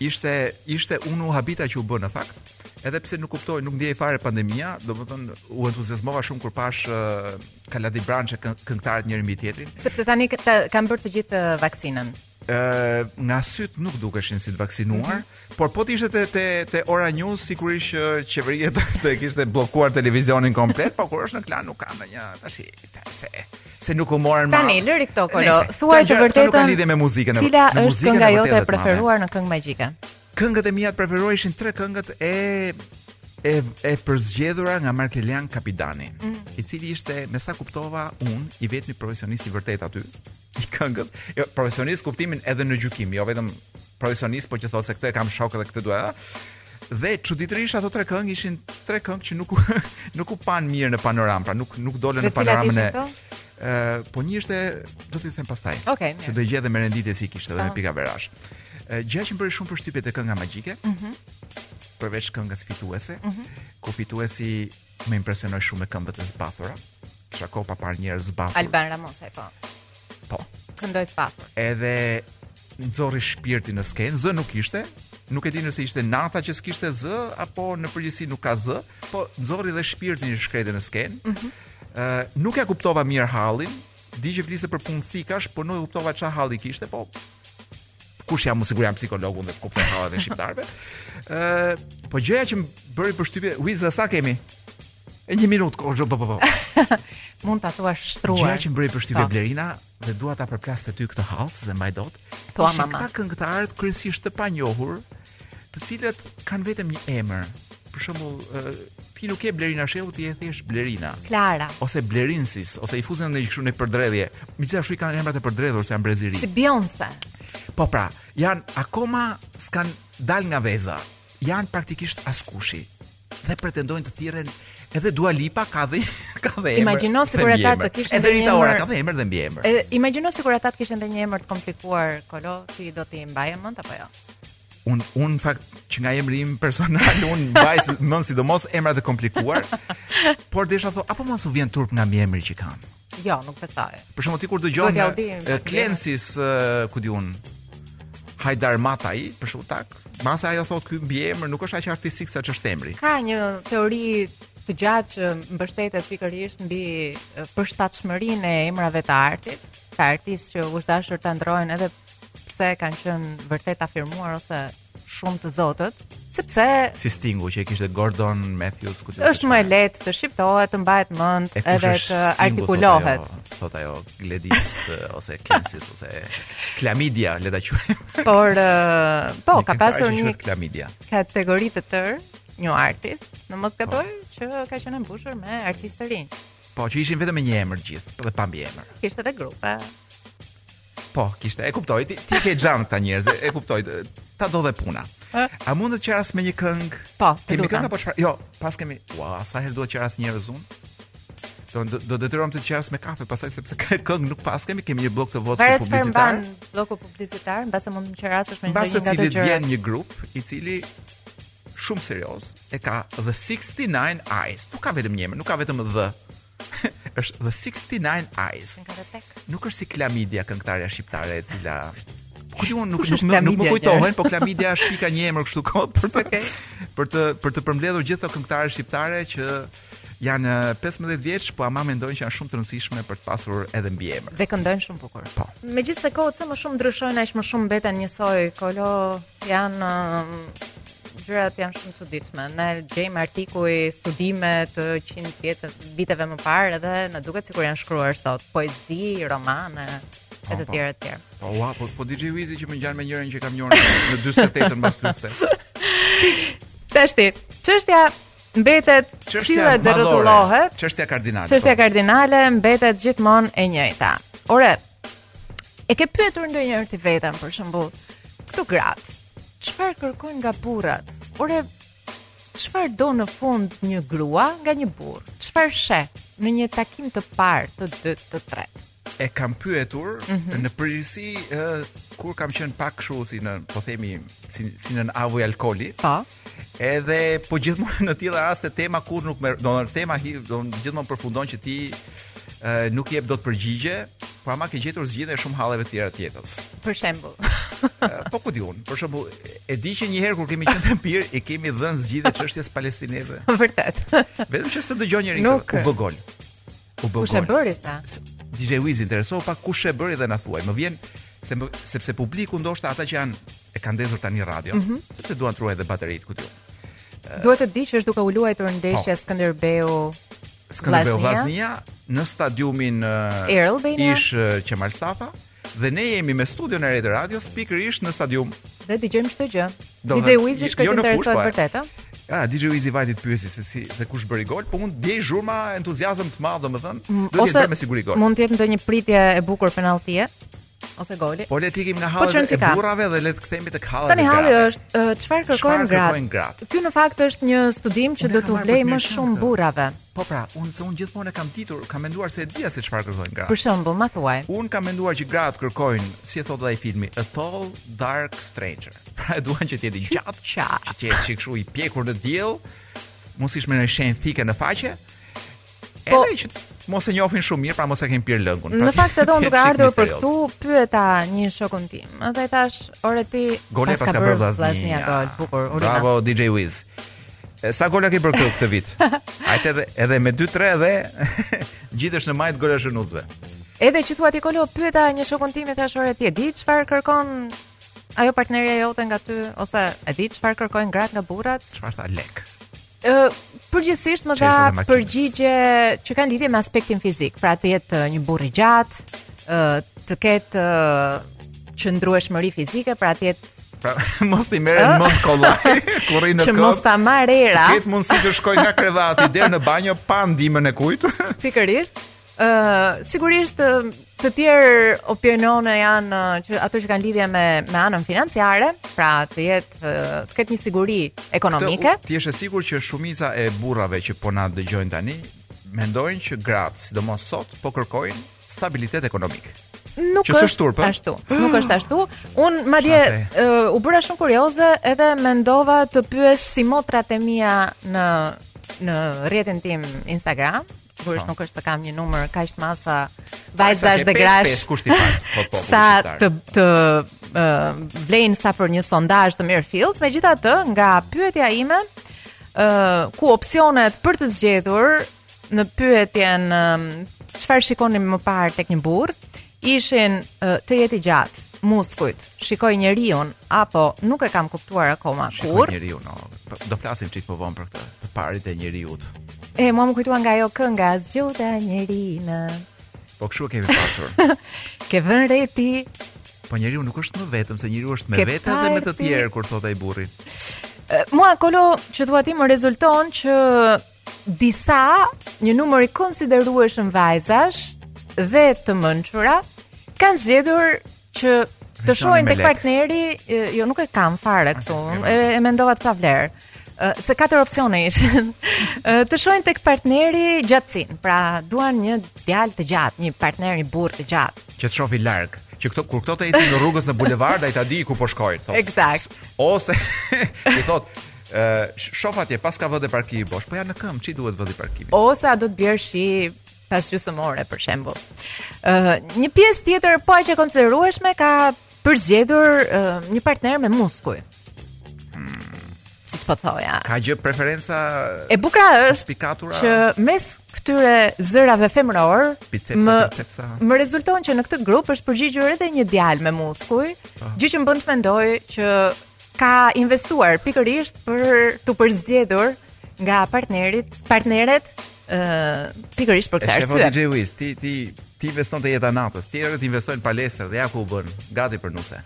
Ishte ishte unë u habita që u bë në fakt. Edhe pse nuk kuptohej, nuk ndihej fare pandemia, domethënë u entuziazmova shumë kur pash uh, Kaladi Branche këngëtarët njëri mbi tjetrin. Sepse tani kanë bërë të gjithë uh, vaksinën. Ë uh, nga syt nuk dukeshin si të vaksinuar, mm -hmm. por po të ishte te te te Ora News sigurisht që uh, qeveria do të kishte bllokuar televizionin komplet, por kur është në klan nuk ka ndonjë tash se se nuk u morën më. Tani lëri këto kolo. Thuaj të vërtetën. Nuk ka lidhje me muzikën. Cila është kënga jote e preferuar në këngë magjike? Këngët e mia të preferuara ishin tre këngët e e e përzgjedhura nga Markelian Kapedani, mm. i cili ishte, me sa kuptova un, i vetmi profesionist i vërtet aty i këngës. Jo, profesionist kuptimin edhe në gjykim, jo vetëm profesionist, po që s'thotë se këtë e kam shok dhe këtë dua, Dhe çuditërisht ato tre këngë ishin tre këngë që nuk nuk u pan mirë në panoramë, pra nuk nuk dolën në panoramën e. Ëh, po një ishte, do t'i them pastaj. Okay, se do i gjej me renditje si kishte dhe me pika verash. Gjë që më bëri shumë përshtypje te kënga magjike. Mhm. Mm përveç këngës fituese, mm -hmm. ku fituesi Më impresionoi shumë me këmbët e zbathura. Kisha kohë pa parë njerëz zbathur. Alban Ramosaj, po. Po. Këndoi zbathur. Edhe nxorri shpirtin në skenë, zë nuk ishte. Nuk e di nëse ishte nata që s'kishte zë apo në përgjithësi nuk ka zë, po nxorri dhe shpirtin e shkretë në skenë. Ëh, mm -hmm. uh, nuk e kuptova mirë hallin. Di që fliste për punë thikash, po nuk e kuptova ça halli kishte, po kush jam, sikur jam psikolog unë të kuptoj hallet e shqiptarëve. Ë, po gjëja që më bëri përshtypje, Wiz, sa kemi? Ke një minutë kohë, po po po. Mund ta thuash shtruar. Gjëja që më bëri përshtypje po. Blerina dhe dua ta përplas te ty këtë hall, s'e mbaj dot. Po ama. Këta këngëtarët kryesisht të panjohur, të cilët kanë vetëm një emër. Për shembull, ti nuk je Blerina Shehu, ti je thjesht Blerina. Klara. Ose Blerinsis, ose i fusin një kështu një përdredhje. Megjithëse ashtu i kanë emrat e përdredhur se janë brezi i ri. Si Bjonse. Po pra, janë akoma s'kanë dalë nga veza. Janë praktikisht askushi. dhe pretendojnë të thirren edhe Dua Lipa ka dhe ka dhe emër. Imagjino sikur ata të kishin edhe Rita Ora ka dhe emër dhe mbiemër. Edhe imagjino sikur ata të kishin edhe një emër të komplikuar, Kolo, ti do t'i mbaje mend apo jo? Unë në fakt që nga emri im personal unë mbaj mend sidomos emrat e komplikuar por desha të them apo mos u vjen turp nga mbiemri që kanë Jo, nuk besoj. Për shembull ti kur dëgjon Klensis, ku di unë, Hajdar Mataj, për shembull tak, mbase ajo thotë ky mbiemër nuk është aq artistik sa ç'është emri. Ka një teori të gjatë që mbështetet pikërisht mbi përshtatshmërinë e emrave të artit, ka artistë që u është dashur ta ndërrojnë edhe pse kanë qenë vërtet të afirmuar ose shumë të zotët, sepse si Stingu që e kishte Gordon Matthews ku është më e lehtë të shqiptohet, të mbahet mend edhe të artikulohet. Thotë ajo, ajo Gledis ose Klensis ose Klamidia, le ta quajmë. Por uh, po, ka pasur një Klamidia. Kategori të tërë, New Artist, në mos gaboj po. që ka qenë mbushur me artistë të rinj. Po, që ishin vetëm me një emër të gjithë dhe pa mbiemër. Kishte edhe grupe. Po, kishte. E kuptoj. Ti t'i ke xhan këta njerëz, e- e kuptoj. Ta do dhe puna. A mund të qeras me një këngë? Po, të Kemi lutem. këngë apo çfarë? Jo, pas kemi. Ua, sa herë duhet të qeras njerëz unë? Do do, do detyrohem të qeras me kafe pastaj sepse kë- këngë nuk pas kemi, kemi një blok të vogël Varet çfarë publicitar. mban bloku publicitar, mbase mund të më qerasësh me Mbas ndonjë së nga të cilit gjërat. vjen një grup i cili shumë serioz, e ka The 69 Eyes. Nuk ka vetëm një emër, nuk ka vetëm The. është The 69 Eyes. Nuk është si Klamidia këngëtarja shqiptare e cila Ku ti nuk nuk më nuk më kujtohen, po Klamidia është pika një emër kështu kot për të okay. për të për të përmbledhur gjithë ato këngëtare shqiptare që janë 15 eh, vjeç, po ama mendojnë që janë shumë të rëndësishme për të pasur edhe mbiemër. Dhe këndojnë shumë bukur. Po. Megjithëse kohët sa më shumë ndryshojnë, aq më shumë mbeten njësoj, Kolo Janë um, gjërat janë shumë të çuditshme. Ne gjejmë artikuj, studime të 100 vjetëve, viteve më parë edhe na duket sikur janë shkruar sot, poezi, romane e të tjera të tjera. Po ua, po po DJ Wizi që më ngjan me njërin që kam njohur në 48-ën mbas lufte. Tashti, çështja mbetet sille dhe rrotulloje. Çështja kardinale. Çështja po. kardinale mbetet gjithmonë e njëjta. Ore, E ke pyetur ndonjëherë ti veten për shembull, këto gratë çfarë kërkojnë nga burrat? Ore, çfarë do në fund një grua nga një burrë? Çfarë sheh në një takim të parë, të dytë, të tretë? E kam pyetur mm -hmm. në përgjithësi kur kam qenë pak kështu si në po themi si si nën avuj alkooli. Po. Edhe po gjithmonë në të tilla raste tema kur nuk merr, do të tema hi, do gjithmonë përfundon që ti e, nuk jep dot përgjigje, por ama ke gjetur zgjidhje shumë halleve të tjera të jetës. Për shembull. po ku di unë, për shembull, e di që një herë kur kemi qenë të pirë, i kemi dhënë zgjidhje çështjes palestineze. Vërtet. Vetëm që s'të dëgjon njeri nuk... u bë gol. U bë Kush e bëri sa? DJ Wiz interesohu pak kush e bëri dhe na thuaj. Më vjen se më, sepse publiku ndoshta ata që janë e kanë ndezur tani radio, mm -hmm. sepse duan të ruajnë dhe bateritë këtu. Duhet të di që është duke u luajtur ndeshja po. Skënderbeu Skënderbeu Vllaznia në stadiumin Air Albania ish Qemal Stafa. Dhe ne jemi me studion e Red Radios pikërisht në stadium. Dhe dëgjojmë çdo gjë. Jo po DJ Wizi shkoi të interesohet po, vërtet, a? Ja, DJ Wizi vajti të pyesë se si se kush bëri gol, po u ndie zhurma entuziazëm të madh, domethënë, mm, do të jetë me siguri gol. Mund të jetë ndonjë pritje e bukur penalltie ose goli. Po le të ikim nga po hallet e burrave dhe le të kthehemi tek hallet e grave. Tani halli është çfarë kërkojnë gratë? Ky në fakt është një studim që do t'u vlejë më shumë burrave. Po pra, unë se unë gjithmonë e kam ditur, kam menduar se e dija se çfarë kërkojnë gratë. Për shembull, ma thuaj. Unë kam menduar që gratë kërkojnë, si e thotë ai filmi, a tall dark stranger. Pra e duan që të jetë i gjatë, që të jetë çik kështu i pjekur në diell, mundësisht me një shenjë thike në faqe. Po, edhe që mos e njohin shumë mirë, pra mos e kanë pirë lëngun. Pra, në fakt edhe unë duke ardhur për këtu, pyeta një shokun tim. Edhe i thashë, "Ore ti, paska bërë Vllaznia gol, bukur, urime." Bravo DJ Wiz. Sa gola ke për këtë këtë vit? Hajt edhe edhe me 2-3 dhe ngjitesh në majë të golashënuesve. Edhe që thua ti Kolo pyeta një shokun tim i thashë ore ti e di çfarë kërkon ajo partnerja jote nga ty ose e di çfarë kërkojnë gratë nga burrat? Çfarë tha lek? Ë përgjithsisht më dha përgjigje që kanë lidhje me aspektin fizik, pra të jetë një burrë i gjatë, ë të ketë qëndrueshmëri fizike, pra të jetë Pra, mos i merren mendtë kollaj, kur rri në këmbë. Që mos ta marr era. Të ketë mundësi të shkoj nga krevati deri në banjo pa ndihmën e kujt. Pikërisht. Ë, uh, sigurisht të tjerë opinione janë edhe ato që kanë lidhje me me anën financiare, pra të jetë të ketë një siguri ekonomike. Këtë, ti je e sigurt që shumica e burrave që po na dëgjojnë tani mendojnë që gratë, sidomos sot, po kërkojnë stabilitet ekonomik. Nuk është turp. Ashtu, nuk është ashtu. Un madje uh, u bëra shumë kurioze edhe mendova të pyes simotrat e mia në në rrjetin tim Instagram. Sigurisht po. nuk është se kam një numër kaq të madh vajzash dhe grash. Po, po, po, sa të të uh, vlejnë sa për një sondazh të mirëfilltë, megjithatë nga pyetja ime, uh, ku opsionet për të zgjedhur në pyetjen çfarë shikoni më parë tek një burrë, ishin uh, të jetë i gjatë, muskujt, shikoj njeriun apo nuk e kam kuptuar akoma kur. Shikoj njeriun, no. Po, do flasim çik më vonë për këtë, të parit e njeriut. E mua më kujton nga ajo kënga Zgjodha njeriun. Po kshu kemi pasur. Ke vënë re ti. Po njeriu nuk është më vetëm se njeriu është me vetë dhe me të tjerë kur thotë ai burri. Mua kolo që thua ti më rezulton që disa një numër i konsiderueshëm vajzash dhe të mënçura kanë zgjedhur që të shohin tek partneri, jo nuk e kam fare këtë, e, e mendova të pavlerë. Se katër opsione ishin. të shohin tek partneri gjatësinë. Pra, duan një djalë të gjatë, një partner, burrë të gjatë. Që të shohë larg që këto kur këto të ecin në rrugë në bulevard ai ta di ku po shkojnë. Eksakt. Ose i thot, shof atje paska vend parkimi bosh, po janë në këmbë ç'i duhet vendi parkimi. Ose a do të bjerë shi pas gjysmë ore për shembull. Ë uh, një pjesë tjetër po aq e konsiderueshme ka përzgjedhur uh, një partner me muskuj. Hmm. Siç po thoja. Ka dhe preferenca e bukura është spikatura që mes këtyre zërave femërorë më më rezulton që në këtë grup është përgjigjur edhe një djalë me muskuj, oh. gjë që më bën të mendoj që ka investuar pikërisht për t'u përzgjedhur nga partnerit, partneret ë uh, pikërisht për këtë arsye. Shef, o DJ Wiz, ti ti ti investon te jeta e natës, tjerët investojnë në palestër dhe ja ku u bënë, gati për nuse.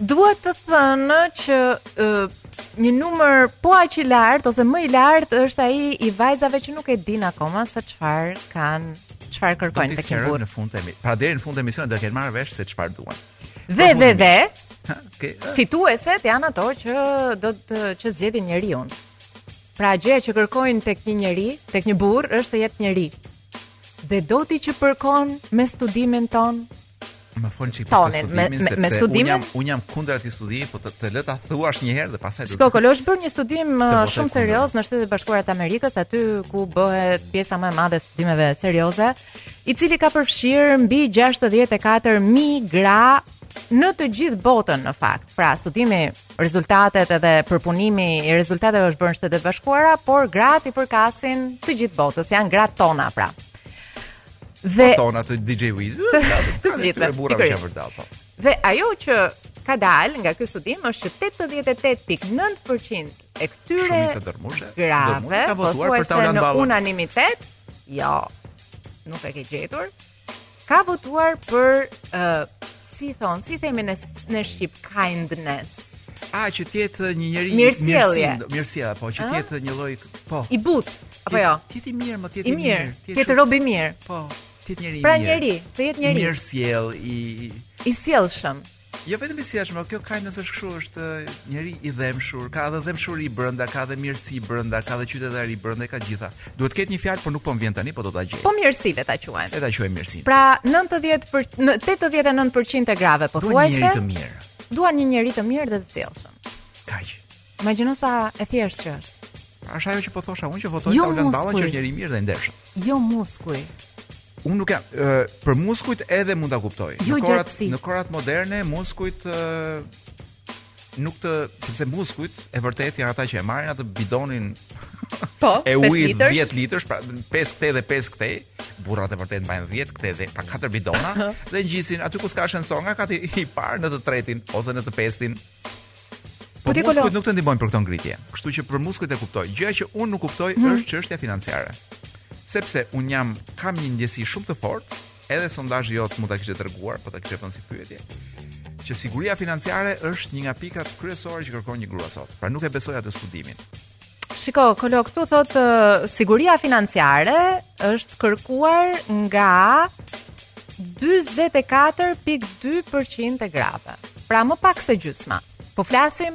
Duhet thënë që uh, një numër po aq i lartë ose më i lartë është ai i vajzave që nuk e dinë akoma se çfarë kanë, çfarë kërkojnë tek një burrë. Në fund të emisionit, pra deri në fund të emisionit do të kenë marrë vesh se çfarë duan. Dhe dhe dhe okay. fitueset janë ato që do të që zgjedhin njeriu. Pra gjëja që kërkojnë tek një njeri, tek një burr është të jetë njeri. Dhe do ti që përkon me studimin tonë. Më fol një çik për studimin me, sepse me studimin? un jam un jam kundër atij studimi, po të, të lë ta thuash një herë dhe pastaj do. Shiko, Kolo është bërë një studim uh, shumë serioz në Shtetet e Bashkuara të Amerikës, aty ku bëhet pjesa më e madhe e studimeve serioze. i cili ka përfshirë mbi 64 mijë gra në të gjithë botën në fakt. Pra, studimi, rezultatet edhe përpunimi i rezultateve është bërë në Shtetet e Bashkuara, por gratë i përkasin të gjithë botës, janë gratë tona pra. Dhe po tona të DJ Wiz, të gjithë të burra që vërtet po. Dhe ajo që ka dalë nga ky studim është që 88.9% e këtyre grave ka votuar për ta në unanimitet. Jo. Nuk e ke gjetur. Ka votuar për uh, si thonë, si themi në në shqip kindness. A që të jetë një njeri i mirësjellje, mirësjellja, po që të jetë një lloj, po. I butë, apo jo? Të jetë i mirë, më të jetë i mirë. Të jetë rob i mirë. Po, të jetë njeri i pra mirë. Pra njeri, të jetë njeri. Mirësjell i i sjellshëm. Jo vetëm i sjellshëm, po kjo kindness është kështu, është njeri i dhemshur, ka edhe dhemshuri brenda, ka edhe mirësi brenda, ka edhe qytetari brenda, i ka të gjitha. Duhet të ketë një fjalë, por nuk po më vjen tani, po do ta gjej. Po mirësi le ta quajmë. Le ta quajmë mirësi. Pra 90 për 89% e grave pothuajse. Duan një njeri të mirë. Duan një njeri të mirë dhe të sjellshëm. Kaq. Imagjino sa e thjeshtë që është. Është ajo që po thosha unë që votoj jo Taulant Balla që është njeri i mirë dhe i ndershëm. Jo muskuj. Unë nuk jam për muskujt edhe mund ta kuptoj. Jo në kohërat gjepsi. në kohërat moderne muskujt nuk të sepse muskujt e vërtetë janë ata që e marrin atë bidonin po e ujit 10 litrësh pra 5 këtej dhe 5 këtej burrat e vërtetë mbajnë 10 këtej dhe pa 4 bidona dhe ngjisin aty ku s'ka ashensor nga kati i parë në të tretin ose në të pestin Po këta muskujt nuk të ndihmojnë për këto ngritje. Kështu që për muskujt e kuptoj. Gjëja që unë nuk kuptoj mm -hmm. është çështja financiare. Sepse un jam kam një ndjesi shumë të fortë, edhe sondazhi jot mund ta kishte treguar, po ta kishte vënë si pyetje, që siguria financiare është një nga pikat kryesore që kërkon një grua sot. Pra nuk e besoj atë studimin. Shiko, Kolo këtu thotë uh, siguria financiare është kërkuar nga 44.2% e grave. Pra më pak se gjysma. Po flasim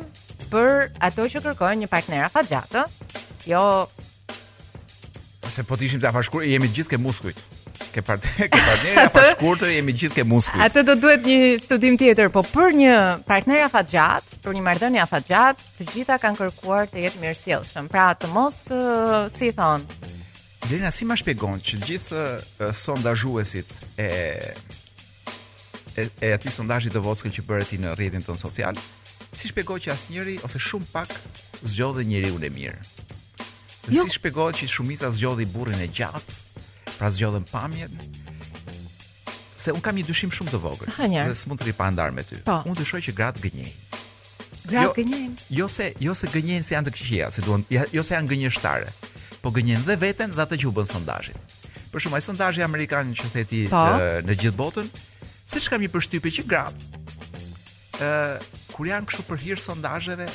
për ato që kërkojnë një partner afatgjatë, ë? Jo Se po të ishim te afatshkurtër, jemi gjithë ke muskujt. Ke partner, ke partner afatshkurtër, jemi gjithë ke muskujt. Aty do duhet një studim tjetër, po për një partner afatgjatë, për një marrëdhënie afatgjatë, të gjitha kanë kërkuar të jetë mirësjellshëm. Pra të mos uh, si i thonë. Lena si ma shpjegon që gjithë uh, sondazhuesit e e, e atij sondazhi të vockël që bëre ti në rrjetin tonë social, si shpjegohet që asnjëri ose shumë pak zgjodhën njeriun e mirë? Dhe jo. si shpjegohet që shumica zgjodhi burrin e gjatë, pra zgjodhën pamjen? Se un kam një dyshim shumë të vogël, dhe s'mund të rri pa e ndarë me ty. Po. Un dyshoj që gratë gënjejnë. Gratë jo, gënjejnë. Jo se jo se gënjejnë se janë të këqija, se duan, jo se janë gënjeshtare, po gënjejnë dhe veten dhe atë që u bën sondazhin. Për shembull, ai sondazhi amerikan që the ti po. në gjithë botën, se kam një përshtypje që gratë, kur janë kështu për hir sondazheve,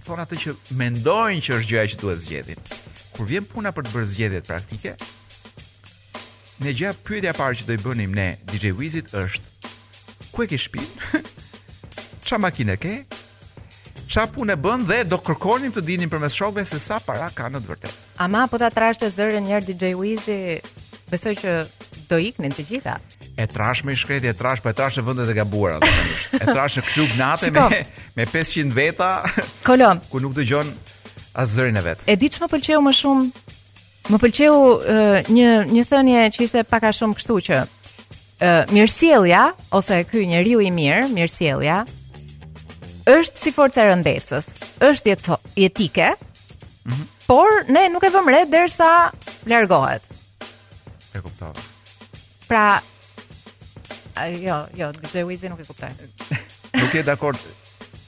thonë atë që mendojnë që është gjëja që duhet zgjedhin. Kur vjen puna për të bërë zgjedhjet praktike, ne gjëja pyetja parë që do i bënim ne DJ Wizit është ku e ke shpinë? Ça makine ke? Ça pune bën dhe do kërkonim të dinim përmes shokëve se sa para ka në të vërtetë. Ama po ta trashte zërin një herë DJ Wizi, besoj që do iknin të gjitha. E trash i shkreti, e trash, po e trash në vendet e gabuara zakonisht. e trash në klub nate me me 500 veta. Kolo. Ku nuk dëgjon as zërin e vet. E di ç'më pëlqeu më shumë? Më pëlqeu uh, një një thënie që ishte pak a shumë kështu që Uh, mirësjellja ose ky njeriu i mirë, mirësjellja është si forca e rëndesës, është jeto, jetike. Mm -hmm. Por ne nuk e vëmë re derisa largohet. E kuptova. Pra, jo, jo, DJ Wizi nuk e kuptoi. Nuk je dakord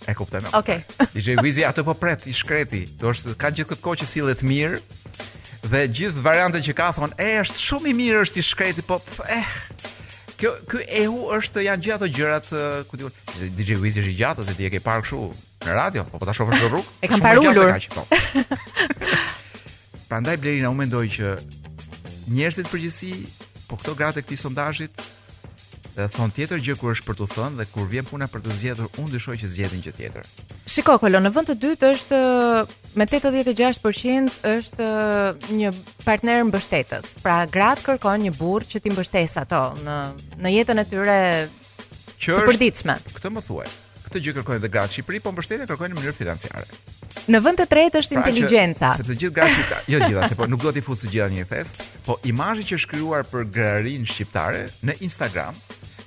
E kuptoj me Okej. Okay. DJ Wizi atë po pret i shkreti. Domethënë ka gjithë këtë kohë që sillet mirë. Dhe gjithë variantet që ka thon, e është shumë i mirë është i shkreti, po eh. Kjo ky ehu është janë gjithë ato gjërat ku diun. DJ Wizi është i gjatë se ti e ke parë kështu në radio, po po ta shofësh në rrugë. E kam parë ulur. Po. Prandaj Blerina un mendoj që njerëzit në përgjithësi po këto gratë e këtij sondazhit Dhe thonë tjetër gjë kur është për t'u thënë dhe kur vjen puna për të zgjedhur, unë dyshoj që zgjedhin gjë tjetër. Shiko Kolo, në vend të dytë është me 86% është një partner mbështetës. Pra gratë kërkojnë një burrë që t'i mbështesë ato në në jetën e tyre që të përditshme. Këtë më thuaj. Këtë gjë kërkojnë dhe gratë në Shqipëri, po mbështetjen e kërkojnë në mënyrë financiare. Në vend të tretë është pra inteligjenca. Sepse gjithë gratë shqiptare, jo gjithë, se po nuk dua t'i fus të gjitha në një thes, po imazhi që është krijuar për grarinë shqiptare në Instagram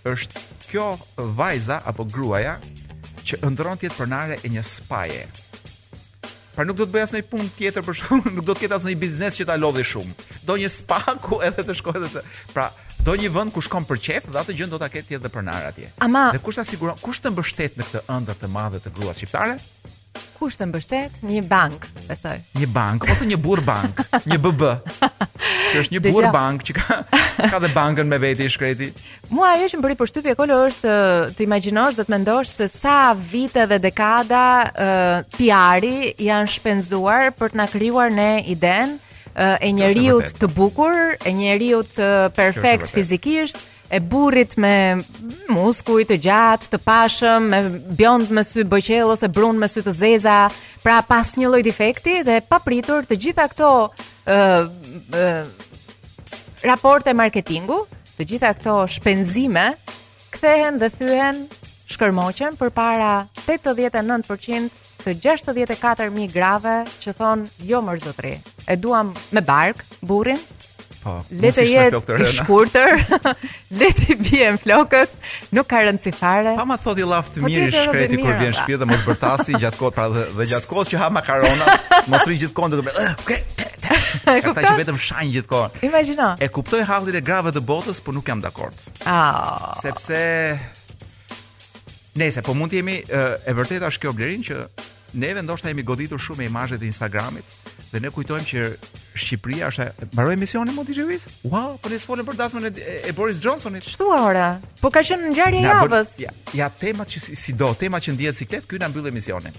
është kjo vajza apo gruaja që ëndërron të jetë pronare e një spaje. Pra nuk do të bëj asnjë punë tjetër për shkak nuk do të ketë asnjë biznes që ta lodhi shumë. Do një spa ku edhe të shkojë edhe të. Pra, do një vend ku shkon për qejf dhe atë gjë do të jetë edhe pronare atje. Ama... Dhe kush ta siguron, kush të mbështet në këtë ëndërr të madhe të gruas shqiptare? Kush të mbështet? Një bankë, besoj. Një bankë ose një burrë bankë, një BB. Kjo është një burrë bankë që ka ka dhe bankën me vete i shkreti. Mua ajo që më bëri përshtypje kolo është të imagjinosh dhe të mendosh se sa vite dhe dekada uh, PR-i janë shpenzuar për të na krijuar ne idenë uh, e njeriut të bukur, e njeriut perfekt fizikisht, e burrit me muskuj të gjatë, të pashëm, e bjond me sy bojëqielli ose brun me sy të zeza, pra pa asnjë lloj defekti dhe papritur të gjitha këto uh, uh, raporte marketingu të gjitha këto shpenzime kthehen dhe thyhen shkërmoqen përpara 89% të 64.000 grave që thonë jo mor zotëri. E duam me bark, burrin, po, le të jetë i shkurtër, le t'i bien flokët, Nuk ka rëndësi fare. Pa ma thotë një llaf të mirë i shkreti kur vjen në shpi dhe mos bërtasi gjatë kohë pra dhe, dhe gjatë kohës që ha makarona, mos rri gjithkohë duke bërë. Okay. Ata që vetëm shajnë gjithkohë. Imagjino. E kuptoj hallin e grave të botës, por nuk jam dakord. Ah. Sepse Nëse po mund të jemi e vërtetë është kjo Blerina që neve ndoshta jemi goditur shumë me imazhet e Instagramit. Dhe ne kujtojmë që Shqipëria është mbaroi emisionin mo DJ Wiz? Wow, po ne s'folëm për dasmën e, e Boris Johnsonit. Ç'thua ora? Po ka qenë ngjarje e javës. Ja, ja temat që si, si do, temat që ndihet siklet, ky na mbyll emisionin.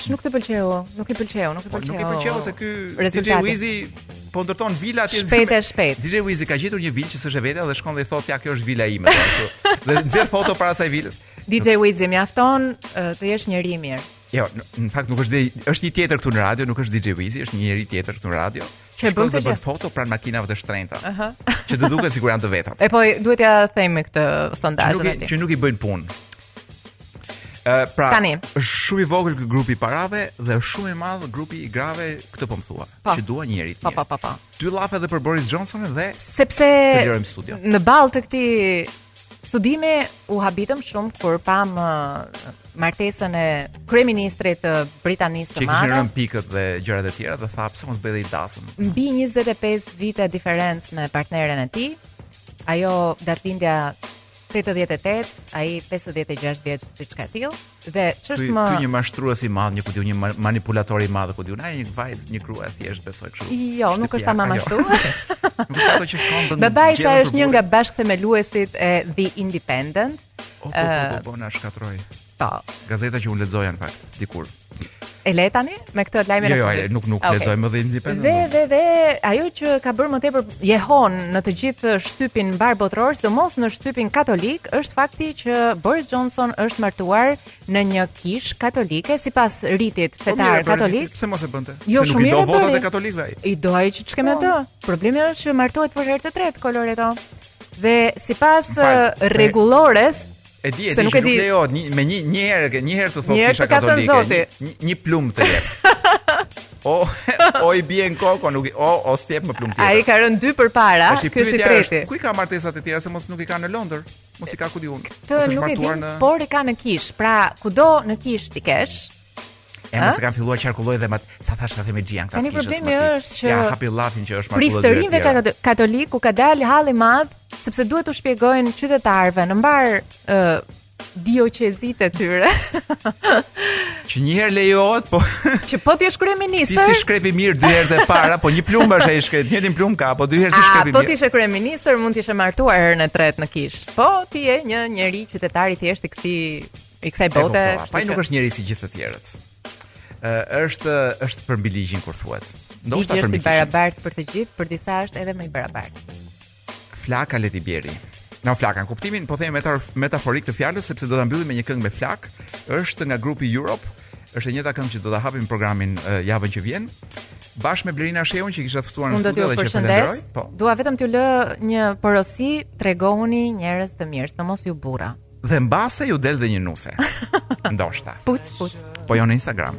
Që nuk të pëlqeu, nuk i pëlqeu, nuk i pëlqeu. Po, nuk i pëlqeu se ky DJ Wizi po ndërton vila atje. Shpejt e shpejt. DJ Wizi ka gjetur një vilë që s'është e vetja dhe shkon dhe i thotë ja kjo është vila ime. dhe nxjerr foto para asaj vilës. DJ Wizi mjafton të jesh njeri i mirë. Jo, në fakt nuk është DJ, është një tjetër këtu në radio, nuk është DJ Wizi, është një njeri tjetër këtu në radio. Që bën të bën foto pranë makinave të shtrenjta. Ëh. Uh -huh. Që të duken sikur janë të vetat. E po duhet t'ia themi këtë sondazh atij. Që, që nuk i bëjnë punë. Ë pra, Tani. është shumë i vogël ky grupi i parave dhe është shumë i madh grupi i grave këtë po më thua. që duan njëri-tjetrin. Pa pa pa. Dy llafe edhe për Boris Johnsonin dhe sepse studio. Në ballë të këtij studimi u habitëm shumë kur pamë uh, martesën e kryeministrit të Britanisë së Madhe. Që i kishin rënë pikët dhe gjërat e tjera dhe tha pse mos bëj dhe një dasëm. Mbi 25 vite diferencë me partneren e tij. Ajo datlindja 88, ai 56 vjeç diçka e tillë. Dhe ç'është më Ky një mashtrues i madh, një ku di unë një manipulator i madh, ku di unë ai një vajzë, një grua e thjeshtë besoj kështu. Jo, nuk është tamam ashtu. Nuk është ato që shkon bën. Babai i saj është një nga bashkëthemeluesit e The Independent. Po, po, po, po, na shkatërroi. Po. Gazeta që unë lexoja në fakt dikur. E le tani me këtë lajmin e fundit. Jo, jo, nuk nuk okay. lexoj më dhe independent. Dhe dhe dhe ajo që ka bërë më tepër jehonë në të gjithë shtypin mbarëbotëror, sidomos në shtypin katolik, është fakti që Boris Johnson është martuar në një kishë katolike sipas ritit po fetar po, katolik. Pse të mos e bënte? Jo, Se nuk i do votat e katolikëve ai. I do ai që ç'ke me po. të. Problemi është që martohet për herë të tretë Coloredo. Dhe sipas rregullores, uh, E di, e di, nuk, nuk lejohet një, me një një herë që një herë të thotë kisha katolike, një, një, një plumb të jep. o o i bie në kokë, nuk o o s'të jep më plumb tjetër. Ai ka rënë dy përpara, ky është i treti. Ku i ka martesat e tjera se mos nuk i ka në Londër? Mos i ka ku di unë. Këtë nuk e di, në... por i ka në kishë. Pra, kudo në kishë t'i kesh, E mos e kanë filluar të qarkullojnë dhe mat, sa thashetheme xhian këta. Tani problemi është që ia hapi llafin që është martuar. Priftërinjve ka katolikë u ka dalë hall i madh sepse duhet t'u shpjegojnë qytetarëve në mbarë dioqezat e tyre. që një herë lejohet, po që po të ish kryeministër. Ti s'i shkrepi mirë dy herë të para, po një plumb është ai i shkretë, njëjtin plumb ka, po dy herë s'i shkrepi po mirë. Po të ish kryeministër, mund të ishe martuar herën e tretë në kishë. Po ti je një njeri qytetar i thjeshtë i kësaj I kësaj bote. Po ai nuk është njeri si gjithë të tjerët. Ë është është përmbi ligjin kur thuhet. Ligji është i barabartë për të gjithë, për disa është edhe më i barabartë. Flaka le t'i bjerë. Në flaka, në kuptimin, po themi metaforik të fjalës, sepse do të mbyllim me një këngë me flakë, është nga grupi Europe, është e njëjta këngë që do të hapim programin uh, javën që vjen, bashkë me Blerina Shehun që kisha të ftuar në studio dhe që falenderoj. Po. Dua vetëm t'ju lë një porosi, tregohuni njerëz të mirë, sidomos ju burra. Dhe mbase ju del dhe një nuse. Ndoshta. Puç puç. Po jo në Instagram.